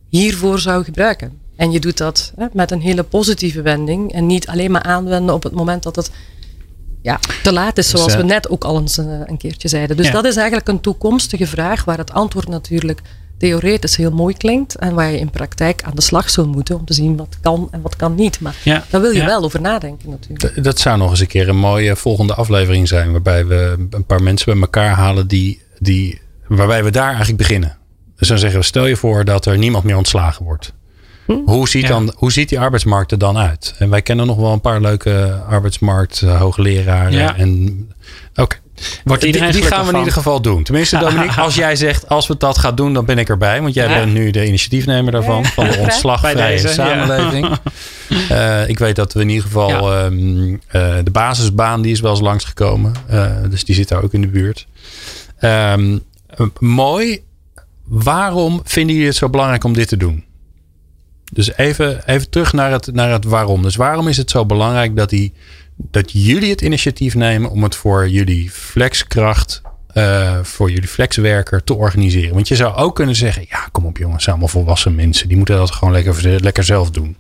[SPEAKER 3] hiervoor zou gebruiken. En je doet dat hè, met een hele positieve wending. En niet alleen maar aanwenden op het moment dat het ja, te laat is, zoals
[SPEAKER 2] Dus,
[SPEAKER 3] we net ook al eens eh, een keertje zeiden. Dus
[SPEAKER 4] Ja.
[SPEAKER 3] dat is eigenlijk een toekomstige vraag waar het antwoord natuurlijk theoretisch heel mooi klinkt. En waar je in praktijk aan de slag zult moeten om te zien wat kan en wat kan niet. Maar
[SPEAKER 4] Ja.
[SPEAKER 3] daar wil je
[SPEAKER 4] Ja.
[SPEAKER 3] wel over nadenken natuurlijk.
[SPEAKER 2] Dat zou nog eens een keer een mooie volgende aflevering zijn. Waarbij we een paar mensen bij elkaar halen die, die, waarbij we daar eigenlijk beginnen. Dus dan zeggen we, stel je voor dat er niemand meer ontslagen wordt. Hoe ziet,
[SPEAKER 4] Ja.
[SPEAKER 2] dan, hoe ziet die arbeidsmarkt er dan uit? En wij kennen nog wel een paar leuke arbeidsmarkt eh, hoogleraren.
[SPEAKER 4] Ja.
[SPEAKER 2] En, Oké,
[SPEAKER 4] Wordt
[SPEAKER 2] die,
[SPEAKER 4] iedereen
[SPEAKER 2] die gaan we in ieder geval doen. Tenminste, Dominique, als jij zegt, als we dat gaan doen, dan ben ik erbij. Want jij
[SPEAKER 4] Ja.
[SPEAKER 2] bent nu de initiatiefnemer daarvan. Van de ontslagvrije
[SPEAKER 4] deze, ja.
[SPEAKER 2] samenleving. Eh, ik weet dat we in ieder geval
[SPEAKER 4] Ja.
[SPEAKER 2] ehm, eh, de basisbaan, die is wel eens langsgekomen. Eh, dus die zit daar ook in de buurt. Ehm, eh, mooi. Waarom vinden jullie het zo belangrijk om dit te doen? Dus even, even terug naar het, naar het waarom. Dus waarom is het zo belangrijk dat, die, dat jullie het initiatief nemen om het voor jullie flexkracht, eh, voor jullie flexwerker te organiseren? Want je zou ook kunnen zeggen, ja kom op jongens, allemaal volwassen mensen. Die moeten dat gewoon lekker, lekker zelf doen.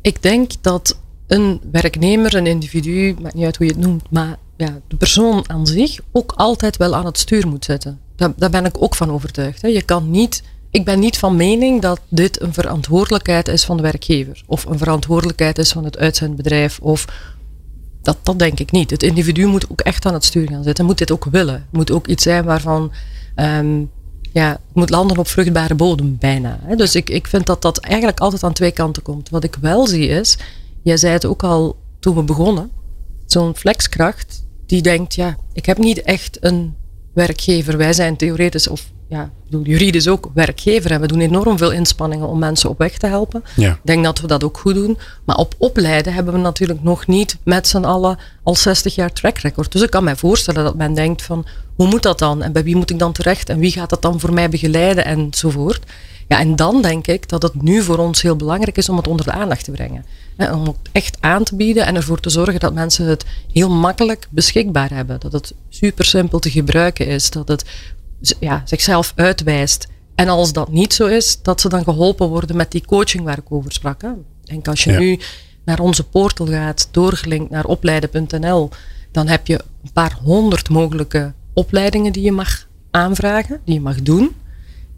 [SPEAKER 3] Ik denk dat een werknemer, een individu, maakt niet uit hoe je het noemt, maar ja, de persoon aan zich ook altijd wel aan het stuur moet zitten. Daar, daar ben ik ook van overtuigd. Hè. Je kan niet, ik ben niet van mening dat dit een verantwoordelijkheid is van de werkgever. Of een verantwoordelijkheid is van het uitzendbedrijf. Of dat, dat denk ik niet. Het individu moet ook echt aan het stuur gaan zitten. Moet dit ook willen. Moet ook iets zijn waarvan ehm, ja, het moet landen op vruchtbare bodem bijna. Dus ik, ik vind dat dat eigenlijk altijd aan twee kanten komt. Wat ik wel zie is, jij zei het ook al toen we begonnen, zo'n flexkracht die denkt, ja, ik heb niet echt een werkgever. Wij zijn theoretisch of ja, bedoel, juridisch ook werkgever en we doen enorm veel inspanningen om mensen op weg te helpen.
[SPEAKER 2] Ja.
[SPEAKER 3] Ik denk dat we dat ook goed doen. Maar op opleiden hebben we natuurlijk nog niet met z'n allen al 60 jaar track record. Dus ik kan mij voorstellen dat men denkt van hoe moet dat dan? En bij wie moet ik dan terecht? En wie gaat dat dan voor mij begeleiden? Enzovoort. Ja, en dan denk ik dat het nu voor ons heel belangrijk is om het onder de aandacht te brengen. Om het echt aan te bieden en ervoor te zorgen dat mensen het heel makkelijk beschikbaar hebben. Dat het super simpel te gebruiken is. Dat het ja, zichzelf uitwijst. En als dat niet zo is, dat ze dan geholpen worden met die coaching waar ik over sprak. Hè. Ik denk als je
[SPEAKER 2] Ja.
[SPEAKER 3] nu naar onze portal gaat, doorgelinkt naar opleiden.nl, dan heb je een paar honderd mogelijke opleidingen die je mag aanvragen, die je mag doen.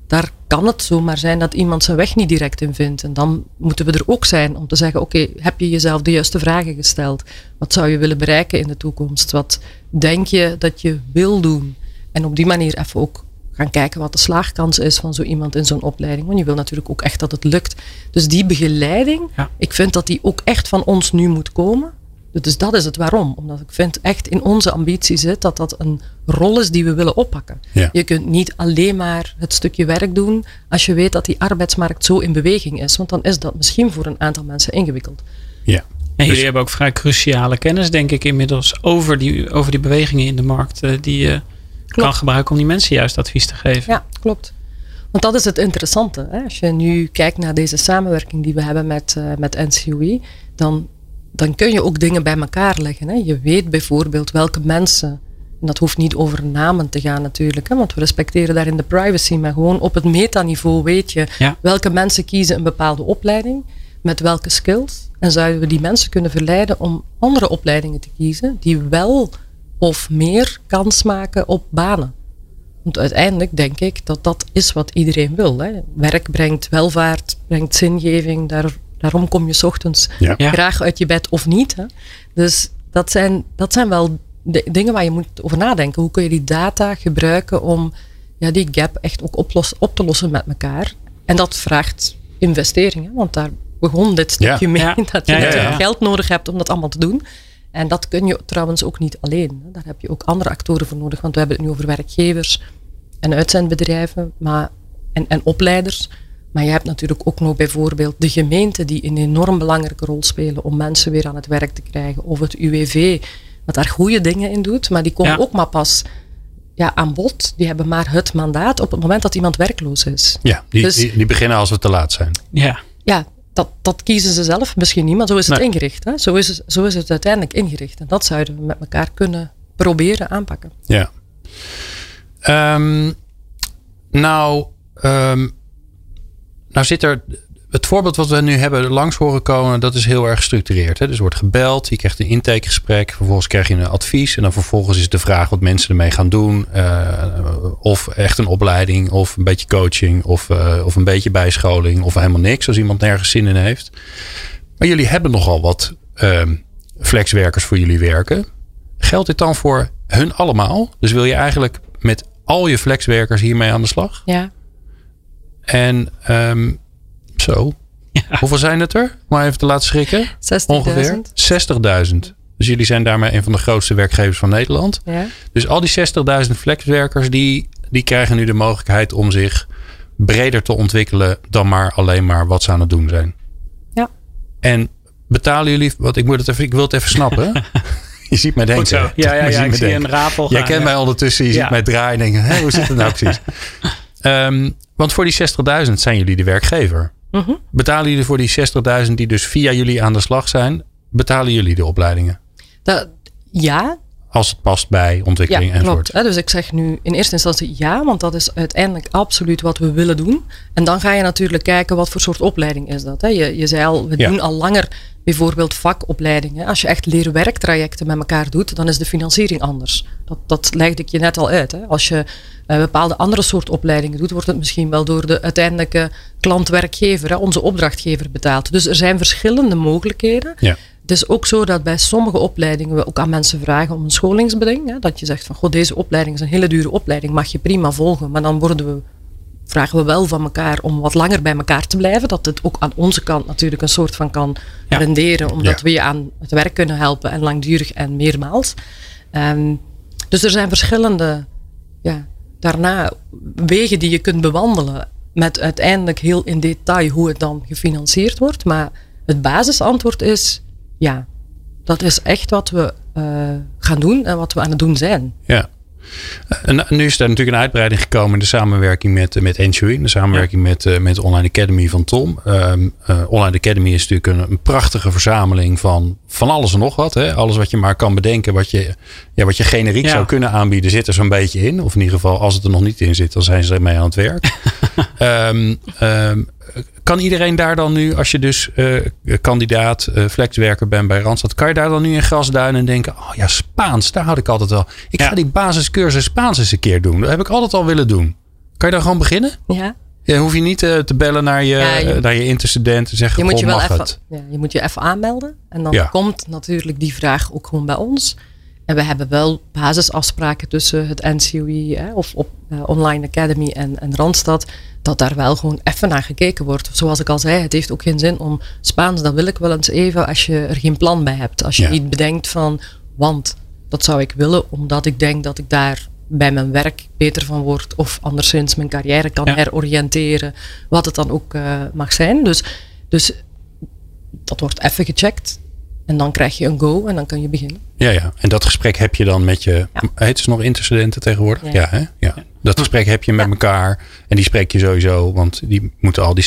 [SPEAKER 3] Daar kan het zomaar zijn dat iemand zijn weg niet direct in vindt. En dan moeten we er ook zijn om te zeggen: Oké, heb je jezelf de juiste vragen gesteld? Wat zou je willen bereiken in de toekomst? Wat denk je dat je wil doen? En op die manier even ook gaan kijken wat de slaagkans is van zo iemand in zo'n opleiding. Want je wil natuurlijk ook echt dat het lukt. Dus die begeleiding,
[SPEAKER 4] Ja.
[SPEAKER 3] ik vind dat die ook echt van ons nu moet komen. Dus dat is het waarom. Omdat ik vind echt in onze ambitie zit dat dat een rol is die we willen oppakken.
[SPEAKER 2] Ja.
[SPEAKER 3] Je kunt niet alleen maar het stukje werk doen als je weet dat die arbeidsmarkt zo in beweging is. Want dan is dat misschien voor een aantal mensen ingewikkeld.
[SPEAKER 2] Ja.
[SPEAKER 4] En jullie
[SPEAKER 2] Dus-
[SPEAKER 4] hebben ook vrij cruciale kennis, denk ik, inmiddels over die, over die bewegingen in de markt. eh, die je kan gebruiken om die mensen juist advies te geven.
[SPEAKER 3] Ja, klopt. Want dat is het interessante. Hè? Als je nu kijkt naar deze samenwerking die we hebben met, eh, met NCOE, dan, dan kun je ook dingen bij elkaar leggen. Hè? Je weet bijvoorbeeld welke mensen, en dat hoeft niet over namen te gaan natuurlijk, hè? want we respecteren daarin de privacy, maar gewoon op het metaniveau weet je
[SPEAKER 4] Ja.
[SPEAKER 3] welke mensen kiezen een bepaalde opleiding, met welke skills. En zouden we die mensen kunnen verleiden om andere opleidingen te kiezen die wel of meer kans maken op banen. Want uiteindelijk denk ik dat dat is wat iedereen wil. Hè. Werk brengt welvaart, brengt zingeving. Daar, daarom kom je 's ochtends
[SPEAKER 2] Ja.
[SPEAKER 3] Graag uit je bed of niet. Hè. Dus dat zijn, dat zijn wel de, dingen waar je moet over nadenken. Hoe kun je die data gebruiken om ja, die gap echt ook oplos, op te lossen met elkaar? En dat vraagt investeringen, want daar begon dit stukje
[SPEAKER 2] Ja.
[SPEAKER 3] mee.
[SPEAKER 4] Ja.
[SPEAKER 3] Dat je
[SPEAKER 4] Ja, ja,
[SPEAKER 3] natuurlijk
[SPEAKER 4] ja.
[SPEAKER 3] geld nodig hebt om dat allemaal te doen. En dat kun je trouwens ook niet alleen. Daar heb je ook andere actoren voor nodig. Want we hebben het nu over werkgevers en uitzendbedrijven maar, en, en opleiders. Maar je hebt natuurlijk ook nog bijvoorbeeld de gemeenten die een enorm belangrijke rol spelen om mensen weer aan het werk te krijgen. Of het UWV, wat daar goede dingen in doet. Maar die komen
[SPEAKER 4] Ja.
[SPEAKER 3] ook maar pas ja, aan bod. Die hebben maar het mandaat op het moment dat iemand werkloos is.
[SPEAKER 2] Ja, die,
[SPEAKER 3] Dus-
[SPEAKER 2] die, die beginnen als we te laat zijn.
[SPEAKER 4] Ja.
[SPEAKER 3] Ja, dat, dat kiezen ze zelf misschien niet, maar zo is het
[SPEAKER 2] Nee.
[SPEAKER 3] ingericht. Hè? Zo, is het, zo is het uiteindelijk ingericht. En dat zouden we met elkaar kunnen proberen aanpakken.
[SPEAKER 2] Ja. Ehm, nou, ehm, nou zit er. Het voorbeeld wat we nu hebben langs horen komen, dat is heel erg gestructureerd. Hè? Dus wordt gebeld, je krijgt een intakegesprek, vervolgens krijg je een advies. En dan vervolgens is de vraag wat mensen ermee gaan doen. eh, of echt een opleiding, of een beetje coaching, of, eh, of een beetje bijscholing, of helemaal niks als iemand nergens zin in heeft. Maar jullie hebben nogal wat ehm, flexwerkers voor jullie werken. Geldt dit dan voor hun allemaal? Dus wil je eigenlijk met al je flexwerkers hiermee aan de slag?
[SPEAKER 3] Ja,
[SPEAKER 2] En ehm, zo. Hoeveel zijn het er? Maar even te laten schrikken.
[SPEAKER 3] 60.000.
[SPEAKER 2] Ongeveer 60.000. Dus jullie zijn daarmee een van de grootste werkgevers van Nederland.
[SPEAKER 3] Ja.
[SPEAKER 2] Dus al die 60.000 flexwerkers, die, die krijgen nu de mogelijkheid om zich breder te ontwikkelen dan maar alleen maar wat ze aan het doen zijn.
[SPEAKER 3] Ja.
[SPEAKER 2] En betalen jullie, wat ik moet het even, ik wil het even snappen. je ziet mij denken.
[SPEAKER 4] Ja, ja,
[SPEAKER 2] Je ziet
[SPEAKER 4] ja.
[SPEAKER 2] me
[SPEAKER 4] Ik zie
[SPEAKER 2] denken.
[SPEAKER 4] een rapel
[SPEAKER 2] Jij
[SPEAKER 4] gaan,
[SPEAKER 2] kent
[SPEAKER 4] ja.
[SPEAKER 2] mij ondertussen, je
[SPEAKER 4] Ja.
[SPEAKER 2] ziet mij draaien en denken, Hé, hoe zit het nou precies? Ehm, want voor die 60.000 zijn jullie de werkgever.
[SPEAKER 3] Mhm.
[SPEAKER 2] Betalen jullie voor die 60.000 die dus via jullie aan de slag zijn, betalen jullie de opleidingen?
[SPEAKER 3] Dat, ja,
[SPEAKER 2] Als het past bij ontwikkeling
[SPEAKER 3] ja
[SPEAKER 2] enzovoort.
[SPEAKER 3] klopt. Dus ik zeg nu in eerste instantie ja, want dat is uiteindelijk absoluut wat we willen doen. En dan ga je natuurlijk kijken wat voor soort opleiding is dat. Je, je zei al, we
[SPEAKER 2] Ja.
[SPEAKER 3] doen al langer bijvoorbeeld vakopleidingen. Als je echt leer-werktrajecten met elkaar doet, dan is de financiering anders. Dat, dat legde ik je net al uit. Hè. Als je eh, bepaalde andere soort opleidingen doet, wordt het misschien wel door de uiteindelijke klant-werkgever, hè, onze opdrachtgever, betaald. Dus er zijn verschillende mogelijkheden.
[SPEAKER 2] Ja.
[SPEAKER 3] Het is ook zo dat bij sommige opleidingen we ook aan mensen vragen om een scholingsbeding. Hè, dat je zegt van, goh, deze opleiding is een hele dure opleiding, mag je prima volgen. Maar dan worden we, vragen we wel van elkaar om wat langer bij elkaar te blijven. Dat het ook aan onze kant natuurlijk een soort van kan
[SPEAKER 4] Ja.
[SPEAKER 3] renderen. Omdat
[SPEAKER 2] Ja.
[SPEAKER 3] we je aan het werk kunnen helpen en langdurig en meermaals. Ehm, dus er zijn verschillende, ja, daarna wegen die je kunt bewandelen. Met uiteindelijk heel in detail hoe het dan gefinancierd wordt. Maar het basisantwoord is ja. Dat is echt wat we eh, gaan doen en wat we aan het doen zijn.
[SPEAKER 2] Ja. En nu is er natuurlijk een uitbreiding gekomen in de samenwerking met, met. In de samenwerking met, eh, met Online Academy van Tom. Ehm, eh, Online Academy is natuurlijk een, een prachtige verzameling van van alles en nog wat. Hè? Alles wat je maar kan bedenken. Wat je, ja, wat je generiek
[SPEAKER 4] Ja.
[SPEAKER 2] zou kunnen aanbieden zit er zo'n beetje in. Of in ieder geval als het er nog niet in zit. Dan zijn ze ermee aan het werk. Ehm, kan iedereen daar dan nu, als je dus eh, kandidaat eh, flexwerker bent bij Randstad, kan je daar dan nu in grasduinen en denken: Oh ja, Spaans, daar had ik altijd wel. Ik
[SPEAKER 4] Ja.
[SPEAKER 2] ga die basiscursus Spaans eens een keer doen. Dat heb ik altijd al willen doen. Kan je daar gewoon beginnen?
[SPEAKER 3] Ja.
[SPEAKER 2] Ja, hoef je niet eh, te bellen naar je,
[SPEAKER 3] Ja, je-
[SPEAKER 2] naar je interstudent en zeggen:
[SPEAKER 3] Je moet je
[SPEAKER 2] "Goh,
[SPEAKER 3] wel
[SPEAKER 2] mag
[SPEAKER 3] even,
[SPEAKER 2] het?
[SPEAKER 3] ja, je moet je even aanmelden. En dan
[SPEAKER 2] Ja.
[SPEAKER 3] komt natuurlijk die vraag ook gewoon bij ons. En we hebben wel basisafspraken tussen het NCOI hè, of op Online Academy en, en Randstad. Dat daar wel gewoon even naar gekeken wordt. Zoals ik al zei, het heeft ook geen zin om Spaans. Dat wil ik wel eens even als je er geen plan bij hebt. Als je
[SPEAKER 2] Ja.
[SPEAKER 3] niet bedenkt van, want dat zou ik willen. Omdat ik denk dat ik daar bij mijn werk beter van word. Of anderszins mijn carrière kan
[SPEAKER 4] Ja.
[SPEAKER 3] heroriënteren. Wat het dan ook eh, mag zijn. Dus, dus dat wordt even gecheckt. En dan krijg je een go en dan kan je beginnen.
[SPEAKER 2] Ja, ja. En dat gesprek heb je dan met je.
[SPEAKER 3] Ja.
[SPEAKER 2] Heet ze nog interstudenten tegenwoordig? Ja,
[SPEAKER 3] Ja.
[SPEAKER 2] hè? ja. Dat gesprek heb je met elkaar. En die spreek je sowieso. Want die moeten al die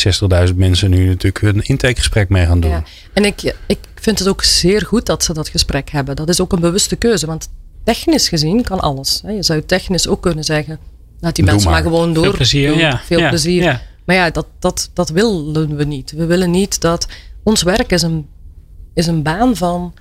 [SPEAKER 2] 60.000 mensen nu natuurlijk hun intakegesprek mee gaan doen.
[SPEAKER 3] Ja. En ik, ik vind het ook zeer goed dat ze dat gesprek hebben. Dat is ook een bewuste keuze. Want technisch gezien kan alles. hè. Je zou technisch ook kunnen zeggen. Laat die
[SPEAKER 2] Doe
[SPEAKER 3] mensen maar,
[SPEAKER 2] maar.
[SPEAKER 3] gewoon door.
[SPEAKER 4] Veel plezier.
[SPEAKER 3] doen.
[SPEAKER 4] Ja.
[SPEAKER 3] Veel
[SPEAKER 4] ja.
[SPEAKER 3] plezier.
[SPEAKER 4] Ja.
[SPEAKER 3] Maar ja, dat, dat, dat willen we niet. We willen niet dat ons werk is een, is een baan van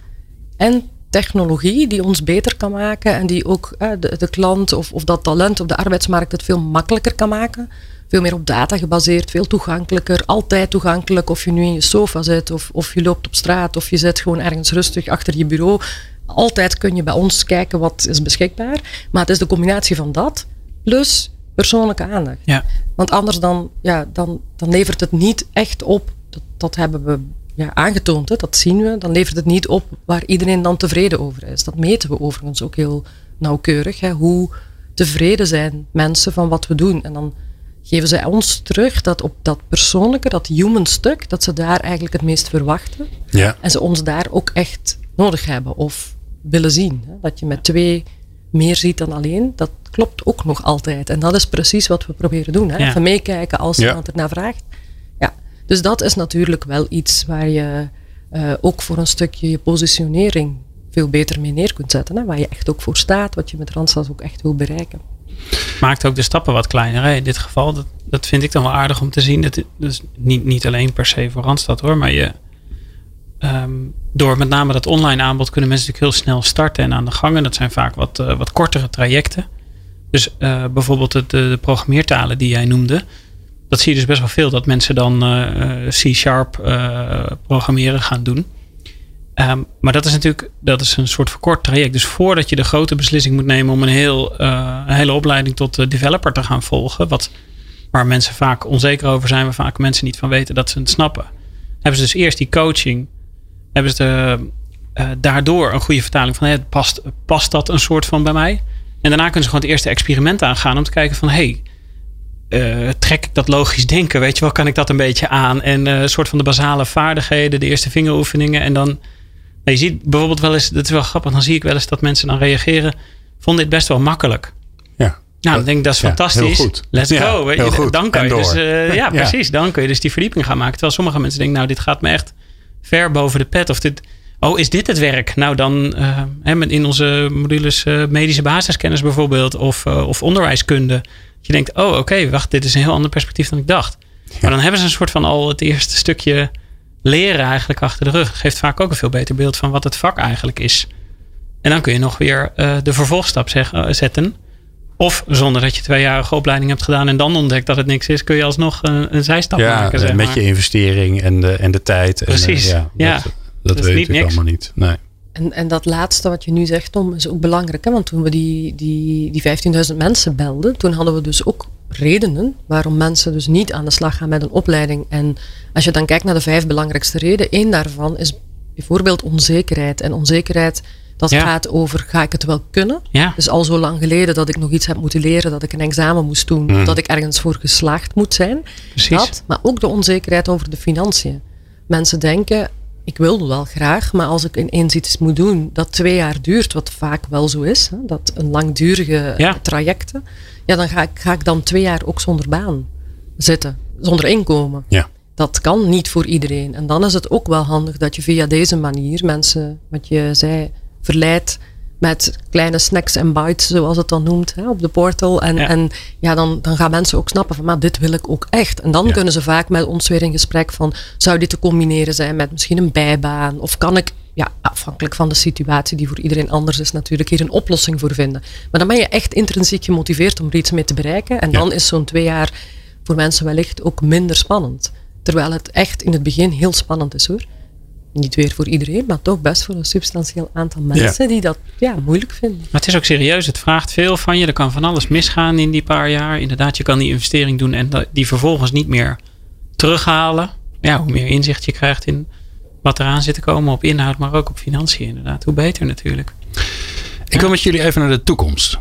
[SPEAKER 3] en technologie die ons beter kan maken en die ook eh, de, de klant of, of dat talent op de arbeidsmarkt het veel makkelijker kan maken. Veel meer op data gebaseerd, veel toegankelijker, altijd toegankelijk. Of je nu in je sofa zit of, of je loopt op straat of je zit gewoon ergens rustig achter je bureau. altijd kun je bij ons kijken wat is beschikbaar. Maar het is de combinatie van dat plus persoonlijke aandacht.
[SPEAKER 4] Ja.
[SPEAKER 3] Want anders dan, ja, dan, dan levert het niet echt op. Dat, dat hebben we ja, aangetoond, hè, dat zien we. Dan levert het niet op waar iedereen dan tevreden over is. Dat meten we overigens ook heel nauwkeurig. Hè, hoe tevreden zijn mensen van wat we doen. En dan geven zij ons terug dat op dat persoonlijke, dat human stuk, dat ze daar eigenlijk het meest verwachten.
[SPEAKER 2] Ja.
[SPEAKER 3] En ze ons daar ook echt nodig hebben of willen zien. Hè. Dat je met twee meer ziet dan alleen, dat klopt ook nog altijd. En dat is precies wat we proberen doen. Hè.
[SPEAKER 4] Ja.
[SPEAKER 3] Even meekijken als
[SPEAKER 2] Ja.
[SPEAKER 3] iemand ernaar vraagt. Dus dat is natuurlijk wel iets waar je eh, ook voor een stukje je positionering veel beter mee neer kunt zetten. Hè. Waar je echt ook voor staat, wat je met Randstad ook echt wil bereiken.
[SPEAKER 4] maakt ook de stappen wat kleiner. Hè? In dit geval, dat, dat vind ik dan wel aardig om te zien. Dat, niet, niet alleen per se voor Randstad hoor, maar je, ehm, door met name dat online aanbod kunnen mensen natuurlijk heel snel starten en aan de gang. En dat zijn vaak wat, eh, wat kortere trajecten. Dus eh, bijvoorbeeld de programmeertalen die jij noemde. Dat zie je dus best wel veel, dat mensen dan eh, eh, C-sharp eh, programmeren gaan doen. Ehm, maar dat is natuurlijk dat is een soort verkort traject. Dus voordat je de grote beslissing moet nemen om een, heel, een hele opleiding tot developer te gaan volgen, wat, waar mensen vaak onzeker over zijn, waar vaak mensen niet van weten dat ze het snappen, hebben ze dus eerst die coaching, hebben ze daardoor een goede vertaling van, hé, past, past dat een soort van bij mij? En daarna kunnen ze gewoon het eerste experiment aangaan om te kijken van, hey, eh, trek ik dat logisch denken? Weet je wel, kan ik dat een beetje aan? En eh, een soort van de basale vaardigheden, de eerste vingeroefeningen. En dan, nou, je ziet bijvoorbeeld wel eens, dat is wel grappig, dan zie ik wel eens dat mensen dan reageren, vond dit best wel makkelijk.
[SPEAKER 2] Ja.
[SPEAKER 4] Nou, dan denk ik, dat is
[SPEAKER 2] Ja,
[SPEAKER 4] fantastisch.
[SPEAKER 2] heel goed.
[SPEAKER 4] Let's
[SPEAKER 2] Ja,
[SPEAKER 4] go. weet je.
[SPEAKER 2] goed.
[SPEAKER 4] Dan kan
[SPEAKER 2] En
[SPEAKER 4] je dus, eh, ja,
[SPEAKER 2] Ja.
[SPEAKER 4] precies. Dan kun je dus die verdieping gaan maken. Terwijl sommige mensen denken, nou, dit gaat me echt ver boven de pet. Of dit, oh, is dit het werk? Nou, dan in onze modules medische basiskennis bijvoorbeeld, of, of onderwijskunde. Dat je denkt, oh, oké, wacht, dit is een heel ander perspectief dan ik dacht. Maar dan hebben ze een soort van al het eerste stukje leren eigenlijk achter de rug. Dat geeft vaak ook een veel beter beeld van wat het vak eigenlijk is. En dan kun je nog weer eh, de vervolgstap zeg, eh, zetten. Of zonder dat je tweejarige opleiding hebt gedaan en dan ontdekt dat het niks is, kun je alsnog een, een zijstap
[SPEAKER 2] Ja,
[SPEAKER 4] maken. Zeg
[SPEAKER 2] met
[SPEAKER 4] maar.
[SPEAKER 2] je investering en de, en de tijd. En,
[SPEAKER 4] Precies,
[SPEAKER 2] ja,
[SPEAKER 4] ja.
[SPEAKER 2] Dat, weet
[SPEAKER 4] niks.
[SPEAKER 2] allemaal niet. Nee.
[SPEAKER 3] En, en dat laatste wat je nu zegt, Tom, is ook belangrijk. Hè? Want toen we die, die, die 15.000 mensen belden, toen hadden we dus ook redenen waarom mensen dus niet aan de slag gaan met een opleiding. En als je dan kijkt naar de vijf belangrijkste redenen, één daarvan is bijvoorbeeld onzekerheid. En onzekerheid, dat
[SPEAKER 4] Ja.
[SPEAKER 3] gaat over, ga ik het wel kunnen?
[SPEAKER 4] Ja,
[SPEAKER 3] Dus al zo lang geleden dat ik nog iets heb moeten leren, dat ik een examen moest doen,
[SPEAKER 2] Mm.
[SPEAKER 3] dat ik ergens voor geslaagd moet zijn.
[SPEAKER 4] precies.
[SPEAKER 3] Dat, maar ook de onzekerheid over de financiën. Mensen denken, ik wil wel graag, maar als ik ineens iets moet doen dat twee jaar duurt, wat vaak wel zo is, hè, dat een langdurige
[SPEAKER 4] Ja.
[SPEAKER 3] trajecten, ja, dan ga ik, ga ik dan twee jaar ook zonder baan zitten, zonder inkomen.
[SPEAKER 2] Ja.
[SPEAKER 3] Dat kan niet voor iedereen. En dan is het ook wel handig dat je via deze manier mensen, wat je zei, verleidt met kleine snacks en bites, zoals het dan noemt, hè, op de portal. En
[SPEAKER 4] Ja.
[SPEAKER 3] en, ja dan, dan gaan mensen ook snappen van, maar dit wil ik ook echt. En dan
[SPEAKER 2] Ja.
[SPEAKER 3] kunnen ze vaak met ons weer in gesprek van, zou dit te combineren zijn met misschien een bijbaan? Of kan ik, ja, afhankelijk van de situatie, die voor iedereen anders is natuurlijk, hier een oplossing voor vinden. Maar dan ben je echt intrinsiek gemotiveerd om er iets mee te bereiken. En
[SPEAKER 2] Ja.
[SPEAKER 3] dan is zo'n twee jaar voor mensen wellicht ook minder spannend. Terwijl het echt in het begin heel spannend is hoor. Niet weer voor iedereen, maar toch best voor een substantieel aantal mensen die dat ja, moeilijk vinden.
[SPEAKER 4] Maar het is ook serieus. Het vraagt veel van je. Er kan van alles misgaan in die paar jaar. Inderdaad, je kan die investering doen en die vervolgens niet meer terughalen. Ja, hoe meer inzicht je krijgt in wat eraan zit te komen op inhoud, maar ook op financiën inderdaad. Hoe beter natuurlijk.
[SPEAKER 2] Ik wil met jullie even naar de toekomst.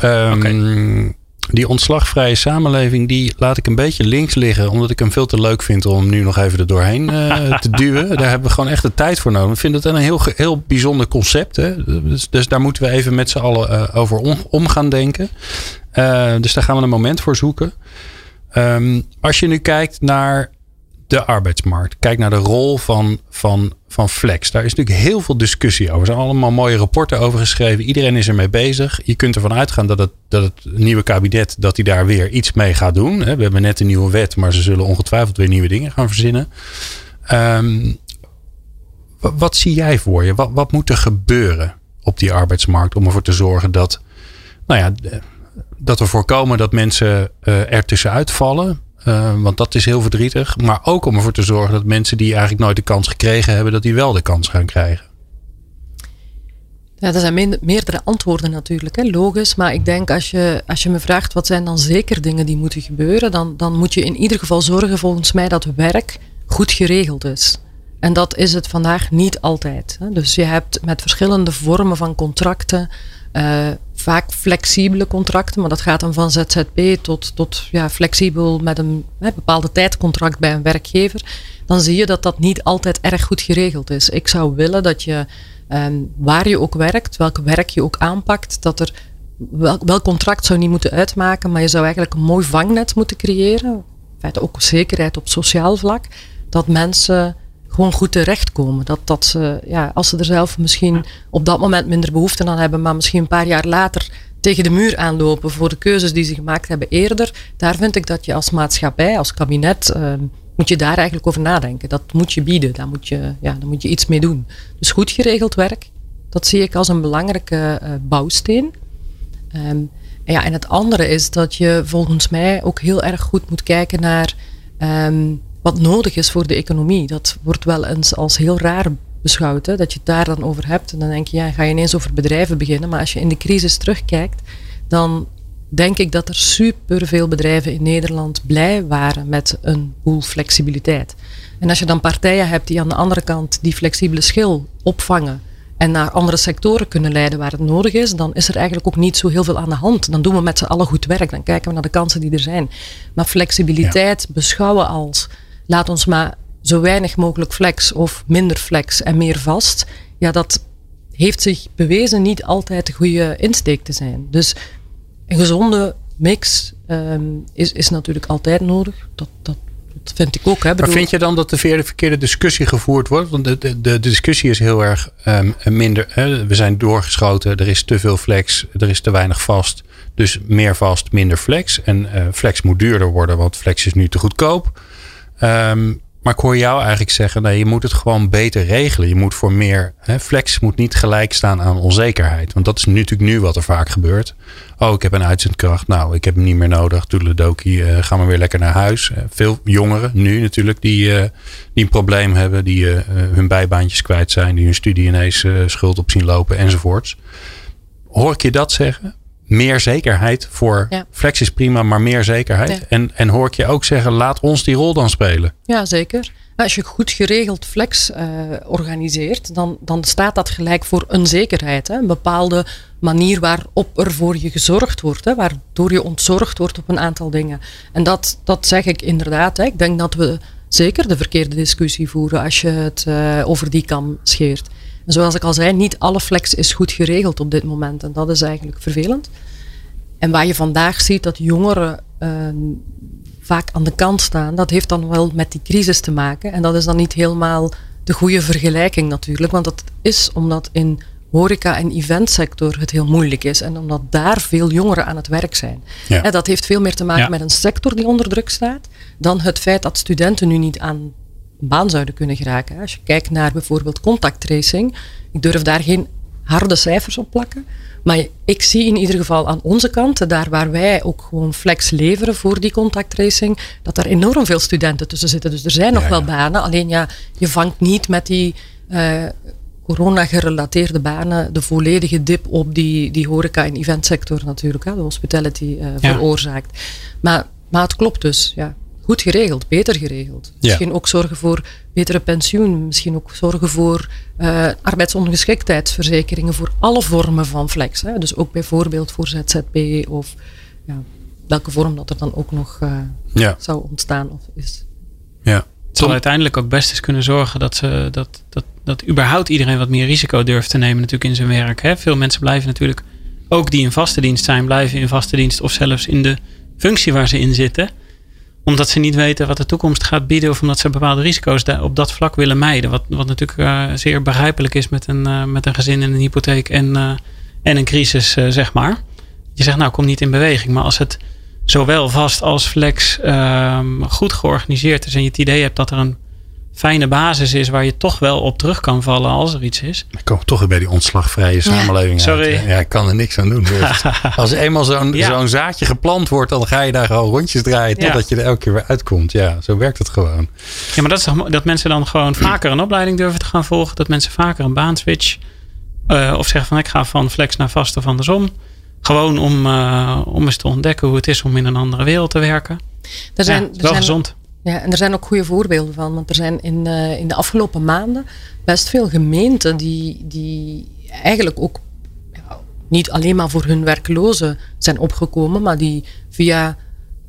[SPEAKER 2] Ehm, Die ontslagvrije samenleving, die laat ik een beetje links liggen. Omdat ik hem veel te leuk vind om nu nog even er doorheen eh, te duwen. Daar hebben we gewoon echt de tijd voor nodig. Ik vind het een heel, heel bijzonder concept. Hè? Dus, dus daar moeten we even met z'n allen eh, over om, om gaan denken. Eh, dus daar gaan we een moment voor zoeken. Ehm, als je nu kijkt naar de arbeidsmarkt. Kijk naar de rol van, van, van flex. Daar is natuurlijk heel veel discussie over. Er zijn allemaal mooie rapporten over geschreven. Iedereen is ermee bezig. Je kunt ervan uitgaan dat het, dat het nieuwe kabinet dat hij daar weer iets mee gaat doen. We hebben net een nieuwe wet, maar ze zullen ongetwijfeld weer nieuwe dingen gaan verzinnen. Ehm, wa- wat, zie jij voor je? Wat, wat moet er gebeuren op die arbeidsmarkt om ervoor te zorgen dat, nou ja, eh, dat we voorkomen dat mensen eh, er tussenuit vallen? Eh, want dat is heel verdrietig. Maar ook om ervoor te zorgen dat mensen die eigenlijk nooit de kans gekregen hebben, dat die wel de kans gaan krijgen.
[SPEAKER 3] Ja, er zijn meerdere antwoorden natuurlijk, hè, logisch. Maar ik denk als je, als je me vraagt wat zijn dan zeker dingen die moeten gebeuren, dan, dan moet je in ieder geval zorgen volgens mij dat werk goed geregeld is. En dat is het vandaag niet altijd. Hè. Dus je hebt met verschillende vormen van contracten, uh, vaak flexibele contracten, maar dat gaat dan van ZZP tot, tot ja, flexibel met een hè, bepaalde tijdcontract bij een werkgever. Dan zie je dat dat niet altijd erg goed geregeld is. Ik zou willen dat je um, waar je ook werkt, welk werk je ook aanpakt, dat er welk contract zou niet moeten uitmaken, maar je zou eigenlijk een mooi vangnet moeten creëren. In feite ook zekerheid op sociaal vlak. Dat mensen gewoon goed terechtkomen. Dat, dat ze, ja, als ze er zelf misschien op dat moment minder behoefte aan hebben, maar misschien een paar jaar later tegen de muur aanlopen voor de keuzes die ze gemaakt hebben eerder. Daar vind ik dat je als maatschappij, als kabinet, uh, moet je daar eigenlijk over nadenken. Dat moet je bieden, daar moet je, ja, daar moet je iets mee doen. Dus goed geregeld werk, dat zie ik als een belangrijke uh, bouwsteen. Um, en, ja, en het andere is dat je volgens mij ook heel erg goed moet kijken naar um, wat nodig is voor de economie. Dat wordt wel eens als heel raar beschouwd, hè, dat je het daar dan over hebt. En dan denk je, ja, ga je ineens over bedrijven beginnen. Maar als je in de crisis terugkijkt, dan denk ik dat er superveel bedrijven in Nederland blij waren met een boel flexibiliteit. En als je dan partijen hebt die aan de andere kant die flexibele schil opvangen en naar andere sectoren kunnen leiden waar het nodig is, dan is er eigenlijk ook niet zo heel veel aan de hand. Dan doen we met z'n allen goed werk, dan kijken we naar de kansen die er zijn. Maar flexibiliteit beschouwen als laat ons maar zo weinig mogelijk flex of minder flex en meer vast. Ja, dat heeft zich bewezen niet altijd de goede insteek te zijn. Dus een gezonde mix um, is, is natuurlijk altijd nodig. Dat, dat, dat vind ik ook. Hè.
[SPEAKER 2] Maar vind je dan dat de verkeerde discussie gevoerd wordt? Want de, de, de discussie is heel erg um, minder. Hè. We zijn doorgeschoten, er is te veel flex, er is te weinig vast. Dus meer vast, minder flex. En uh, flex moet duurder worden, want flex is nu te goedkoop. Um, maar ik hoor jou eigenlijk zeggen, nee, je moet het gewoon beter regelen. Je moet voor meer, hè, flex moet niet gelijk staan aan onzekerheid. Want dat is natuurlijk nu wat er vaak gebeurt. Oh, ik heb een uitzendkracht. Nou, ik heb hem niet meer nodig. Toedeledokie, uh, gaan we weer lekker naar huis. Uh, veel jongeren nu natuurlijk die, uh, die een probleem hebben. Die hun bijbaantjes kwijt zijn. Die hun studie ineens schuld op zien lopen enzovoorts. Hoor ik je dat zeggen? Meer zekerheid voor Flex is prima, maar meer zekerheid. En, en hoor ik je ook zeggen, laat ons die rol dan spelen.
[SPEAKER 3] Ja, zeker. Als je goed geregeld flex uh, organiseert, dan, dan staat dat gelijk voor een zekerheid. Hè? Een bepaalde manier waarop er voor je gezorgd wordt, hè? waardoor je ontzorgd wordt op een aantal dingen. En dat, dat zeg ik inderdaad. Hè? Ik denk dat we zeker de verkeerde discussie voeren als je het uh, over die kam scheert. En zoals ik al zei, niet alle flex is goed geregeld op dit moment. En dat is eigenlijk vervelend. En waar je vandaag ziet dat jongeren uh, vaak aan de kant staan, dat heeft dan wel met die crisis te maken. En dat is dan niet helemaal de goede vergelijking natuurlijk. Want dat is omdat in horeca- en eventsector het heel moeilijk is. En omdat daar veel jongeren aan het werk zijn. Ja. dat heeft veel meer te maken met een sector die onder druk staat. Dan het feit dat studenten nu niet aan baan zouden kunnen geraken. Als je kijkt naar bijvoorbeeld contacttracing, ik durf daar geen harde cijfers op plakken. Maar ik zie in ieder geval aan onze kant, daar waar wij ook gewoon flex leveren voor die contacttracing, dat er enorm veel studenten tussen zitten. Dus er zijn nog wel banen. Alleen ja, je vangt niet met die uh, corona-gerelateerde banen de volledige dip op die, die horeca- en eventsector natuurlijk, hè, de hospitality uh, veroorzaakt. Maar, maar het klopt dus, ja goed geregeld, beter geregeld. Misschien ook zorgen voor betere pensioen, misschien ook zorgen voor uh, arbeidsongeschiktheidsverzekeringen voor alle vormen van flex. Hè. Dus ook bijvoorbeeld voor ZZP of ja, welke vorm dat er dan ook nog uh, ja. zou ontstaan of is.
[SPEAKER 4] Ja. Het zal uiteindelijk ook best eens kunnen zorgen dat, ze, dat, dat, dat überhaupt iedereen wat meer risico durft te nemen natuurlijk in zijn werk. Hè. Veel mensen blijven natuurlijk, ook die in vaste dienst zijn, blijven in vaste dienst of zelfs in de functie waar ze in zitten omdat ze niet weten wat de toekomst gaat bieden. Of omdat ze bepaalde risico's op dat vlak willen mijden. Wat, wat natuurlijk uh, zeer begrijpelijk is met een, uh, met een gezin en een hypotheek en, uh, en een crisis, zeg maar. Je zegt nou kom niet in beweging. Maar als het zowel vast als flex ehm, goed georganiseerd is. En je het idee hebt dat er een fijne basis is waar je toch wel op terug kan vallen als er iets is.
[SPEAKER 2] Ik kom toch weer bij die ontslagvrije samenleving
[SPEAKER 4] ja, Sorry.
[SPEAKER 2] Ja, ik kan er niks aan doen. als eenmaal zo'n zo'n zaadje geplant wordt, dan ga je daar gewoon rondjes draaien totdat je er elke keer weer uitkomt. Ja, zo werkt het gewoon.
[SPEAKER 4] Ja, maar dat is toch dat mensen dan gewoon vaker een opleiding durven te gaan volgen. Dat mensen vaker een baan switch of zeggen van ik ga van flex naar vast of andersom. Gewoon om, om eens te ontdekken hoe het is om in een andere wereld te werken. Er zijn, ja, er wel zijn, gezond.
[SPEAKER 3] Ja, en er zijn ook goede voorbeelden van. Want er zijn in, in de afgelopen maanden best veel gemeenten die, die eigenlijk ook niet alleen maar voor hun werklozen zijn opgekomen, maar die via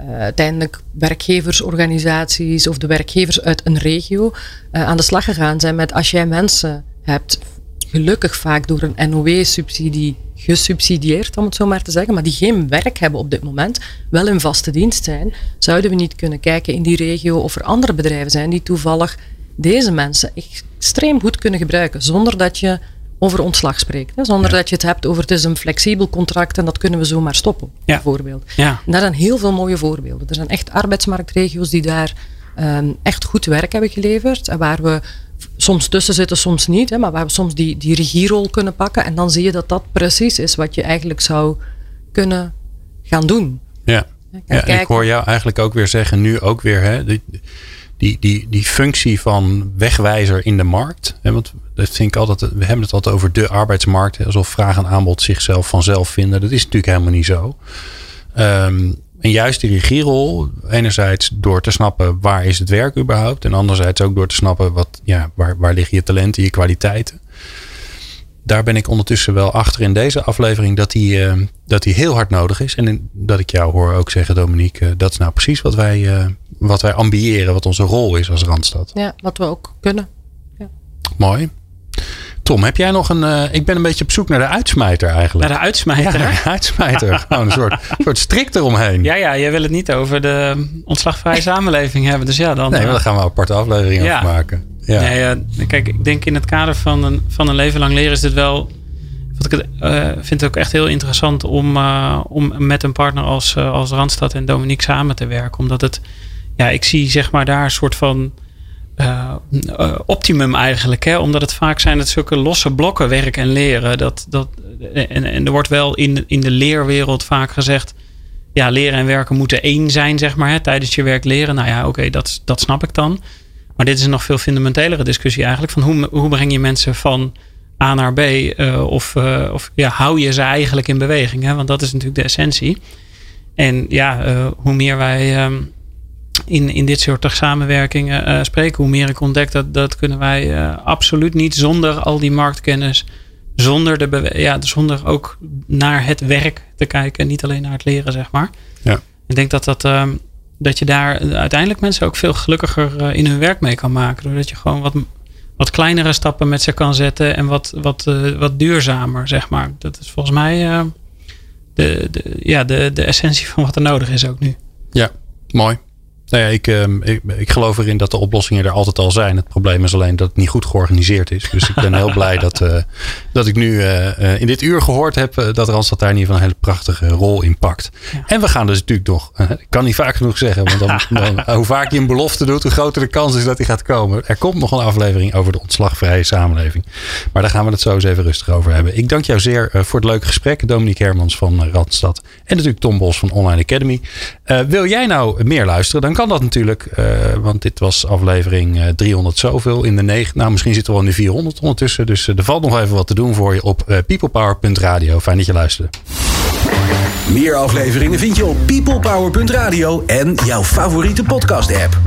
[SPEAKER 3] uh, uiteindelijk werkgeversorganisaties of de werkgevers uit een regio uh, aan de slag gegaan zijn met als jij mensen hebt, gelukkig vaak door een NOW-subsidie gesubsidieerd, om het zo maar te zeggen, maar die geen werk hebben op dit moment, wel in vaste dienst zijn, zouden we niet kunnen kijken in die regio of er andere bedrijven zijn die toevallig deze mensen extreem goed kunnen gebruiken, zonder dat je over ontslag spreekt. Hè, zonder dat je het hebt over het is een flexibel contract en dat kunnen we zomaar stoppen, ja. bijvoorbeeld. Ja. En daar zijn heel veel mooie voorbeelden. Er zijn echt arbeidsmarktregio's die daar um, echt goed werk hebben geleverd en waar we soms tussen zitten, soms niet, hè, maar waar we soms die, die regierol kunnen pakken en dan zie je dat dat precies is wat je eigenlijk zou kunnen gaan doen.
[SPEAKER 2] Ja, ja ik hoor jou eigenlijk ook weer zeggen, nu ook weer, hè, die, die, die functie van wegwijzer in de markt. Hè, want dat vind ik altijd, we hebben het altijd over de arbeidsmarkt. Alsof vraag en aanbod zichzelf vanzelf vinden. Dat is natuurlijk helemaal niet zo. Ehm, en juist die regierol, enerzijds door te snappen waar is het werk überhaupt. En anderzijds ook door te snappen wat, ja, waar, waar liggen je talenten, je kwaliteiten. Daar ben ik ondertussen wel achter in deze aflevering dat die, uh, dat die heel hard nodig is. En dat ik jou hoor ook zeggen, Dominique, uh, dat is nou precies wat wij, uh, wat wij ambiëren, wat onze rol is als Randstad.
[SPEAKER 3] Ja, wat we ook kunnen. Ja.
[SPEAKER 2] Mooi. Tom, heb jij nog een. Uh, ik ben een beetje op zoek naar de uitsmijter eigenlijk.
[SPEAKER 4] Naar de uitsmijter?
[SPEAKER 2] Ja, de uitsmijter. Gewoon een soort, soort strik eromheen.
[SPEAKER 4] Ja, ja, jij wil het niet over de ontslagvrije samenleving hebben. Dus ja, dan.
[SPEAKER 2] Nee, maar daar gaan we een aparte aflevering ja. over maken.
[SPEAKER 4] Ja. Nee, uh, kijk, ik denk in het kader van een, van een leven lang leren is dit wel. Wat ik uh, vind het ook echt heel interessant om, om met een partner als, als Randstad en Dominique samen te werken. Omdat het. Ja, ik zie zeg maar daar een soort van uh, optimum eigenlijk. Hè? Omdat het vaak zijn het zulke losse blokken werk en leren. Dat, dat, en, en er wordt wel in, in de leerwereld vaak gezegd. Ja, leren en werken moeten één zijn, zeg maar. Hè? Tijdens je werk leren. Nou ja, oké, dat, dat snap ik dan. Maar dit is een nog veel fundamentelere discussie eigenlijk. Van hoe, hoe breng je mensen van A naar B? Uh, of of ja, hou je ze eigenlijk in beweging? Hè? Want dat is natuurlijk de essentie. En ja, hoe meer wij um, in, in dit soort samenwerkingen uh, spreken. Hoe meer ik ontdek, dat, dat kunnen wij uh, absoluut niet zonder al die marktkennis. Zonder, de ja, zonder ook naar het werk te kijken. Niet alleen naar het leren, zeg maar. Ja. Ik denk dat, dat, uh, dat je daar uiteindelijk mensen ook veel gelukkiger uh, in hun werk mee kan maken. Doordat je gewoon wat, wat kleinere stappen met ze kan zetten. En wat, wat, wat duurzamer, zeg maar. Dat is volgens mij de, de, ja, de, de essentie van wat er nodig is ook nu.
[SPEAKER 2] Ja, mooi. Nou ja, ik, ehm, ik, ik, geloof erin dat de oplossingen er altijd al zijn. Het probleem is alleen dat het niet goed georganiseerd is. Dus ik ben heel blij dat, uh, dat ik nu uh, in dit uur gehoord heb dat Randstad daar in ieder geval een hele prachtige rol in pakt. Ja. En we gaan dus natuurlijk nog, ik kan niet vaak genoeg zeggen, want dan, dan, hoe vaak je een belofte doet, hoe groter de kans is dat hij gaat komen. Er komt nog een aflevering over de ontslagvrije samenleving. Maar daar gaan we het zo eens even rustig over hebben. Ik dank jou zeer voor het leuke gesprek, Dominique Hermans van Randstad. En natuurlijk Tom Bos van Online Academy. wil jij nou meer luisteren, dan kan kan dat natuurlijk. Uh, want dit was aflevering 300 eh, zoveel in de 9. Nou, misschien zitten we al in de 400 ondertussen. Dus uh, er valt nog even wat te doen voor je op peoplepower.radio. Fijn dat je luisterde.
[SPEAKER 1] Meer afleveringen vind je op peoplepower.radio en jouw favoriete podcast app.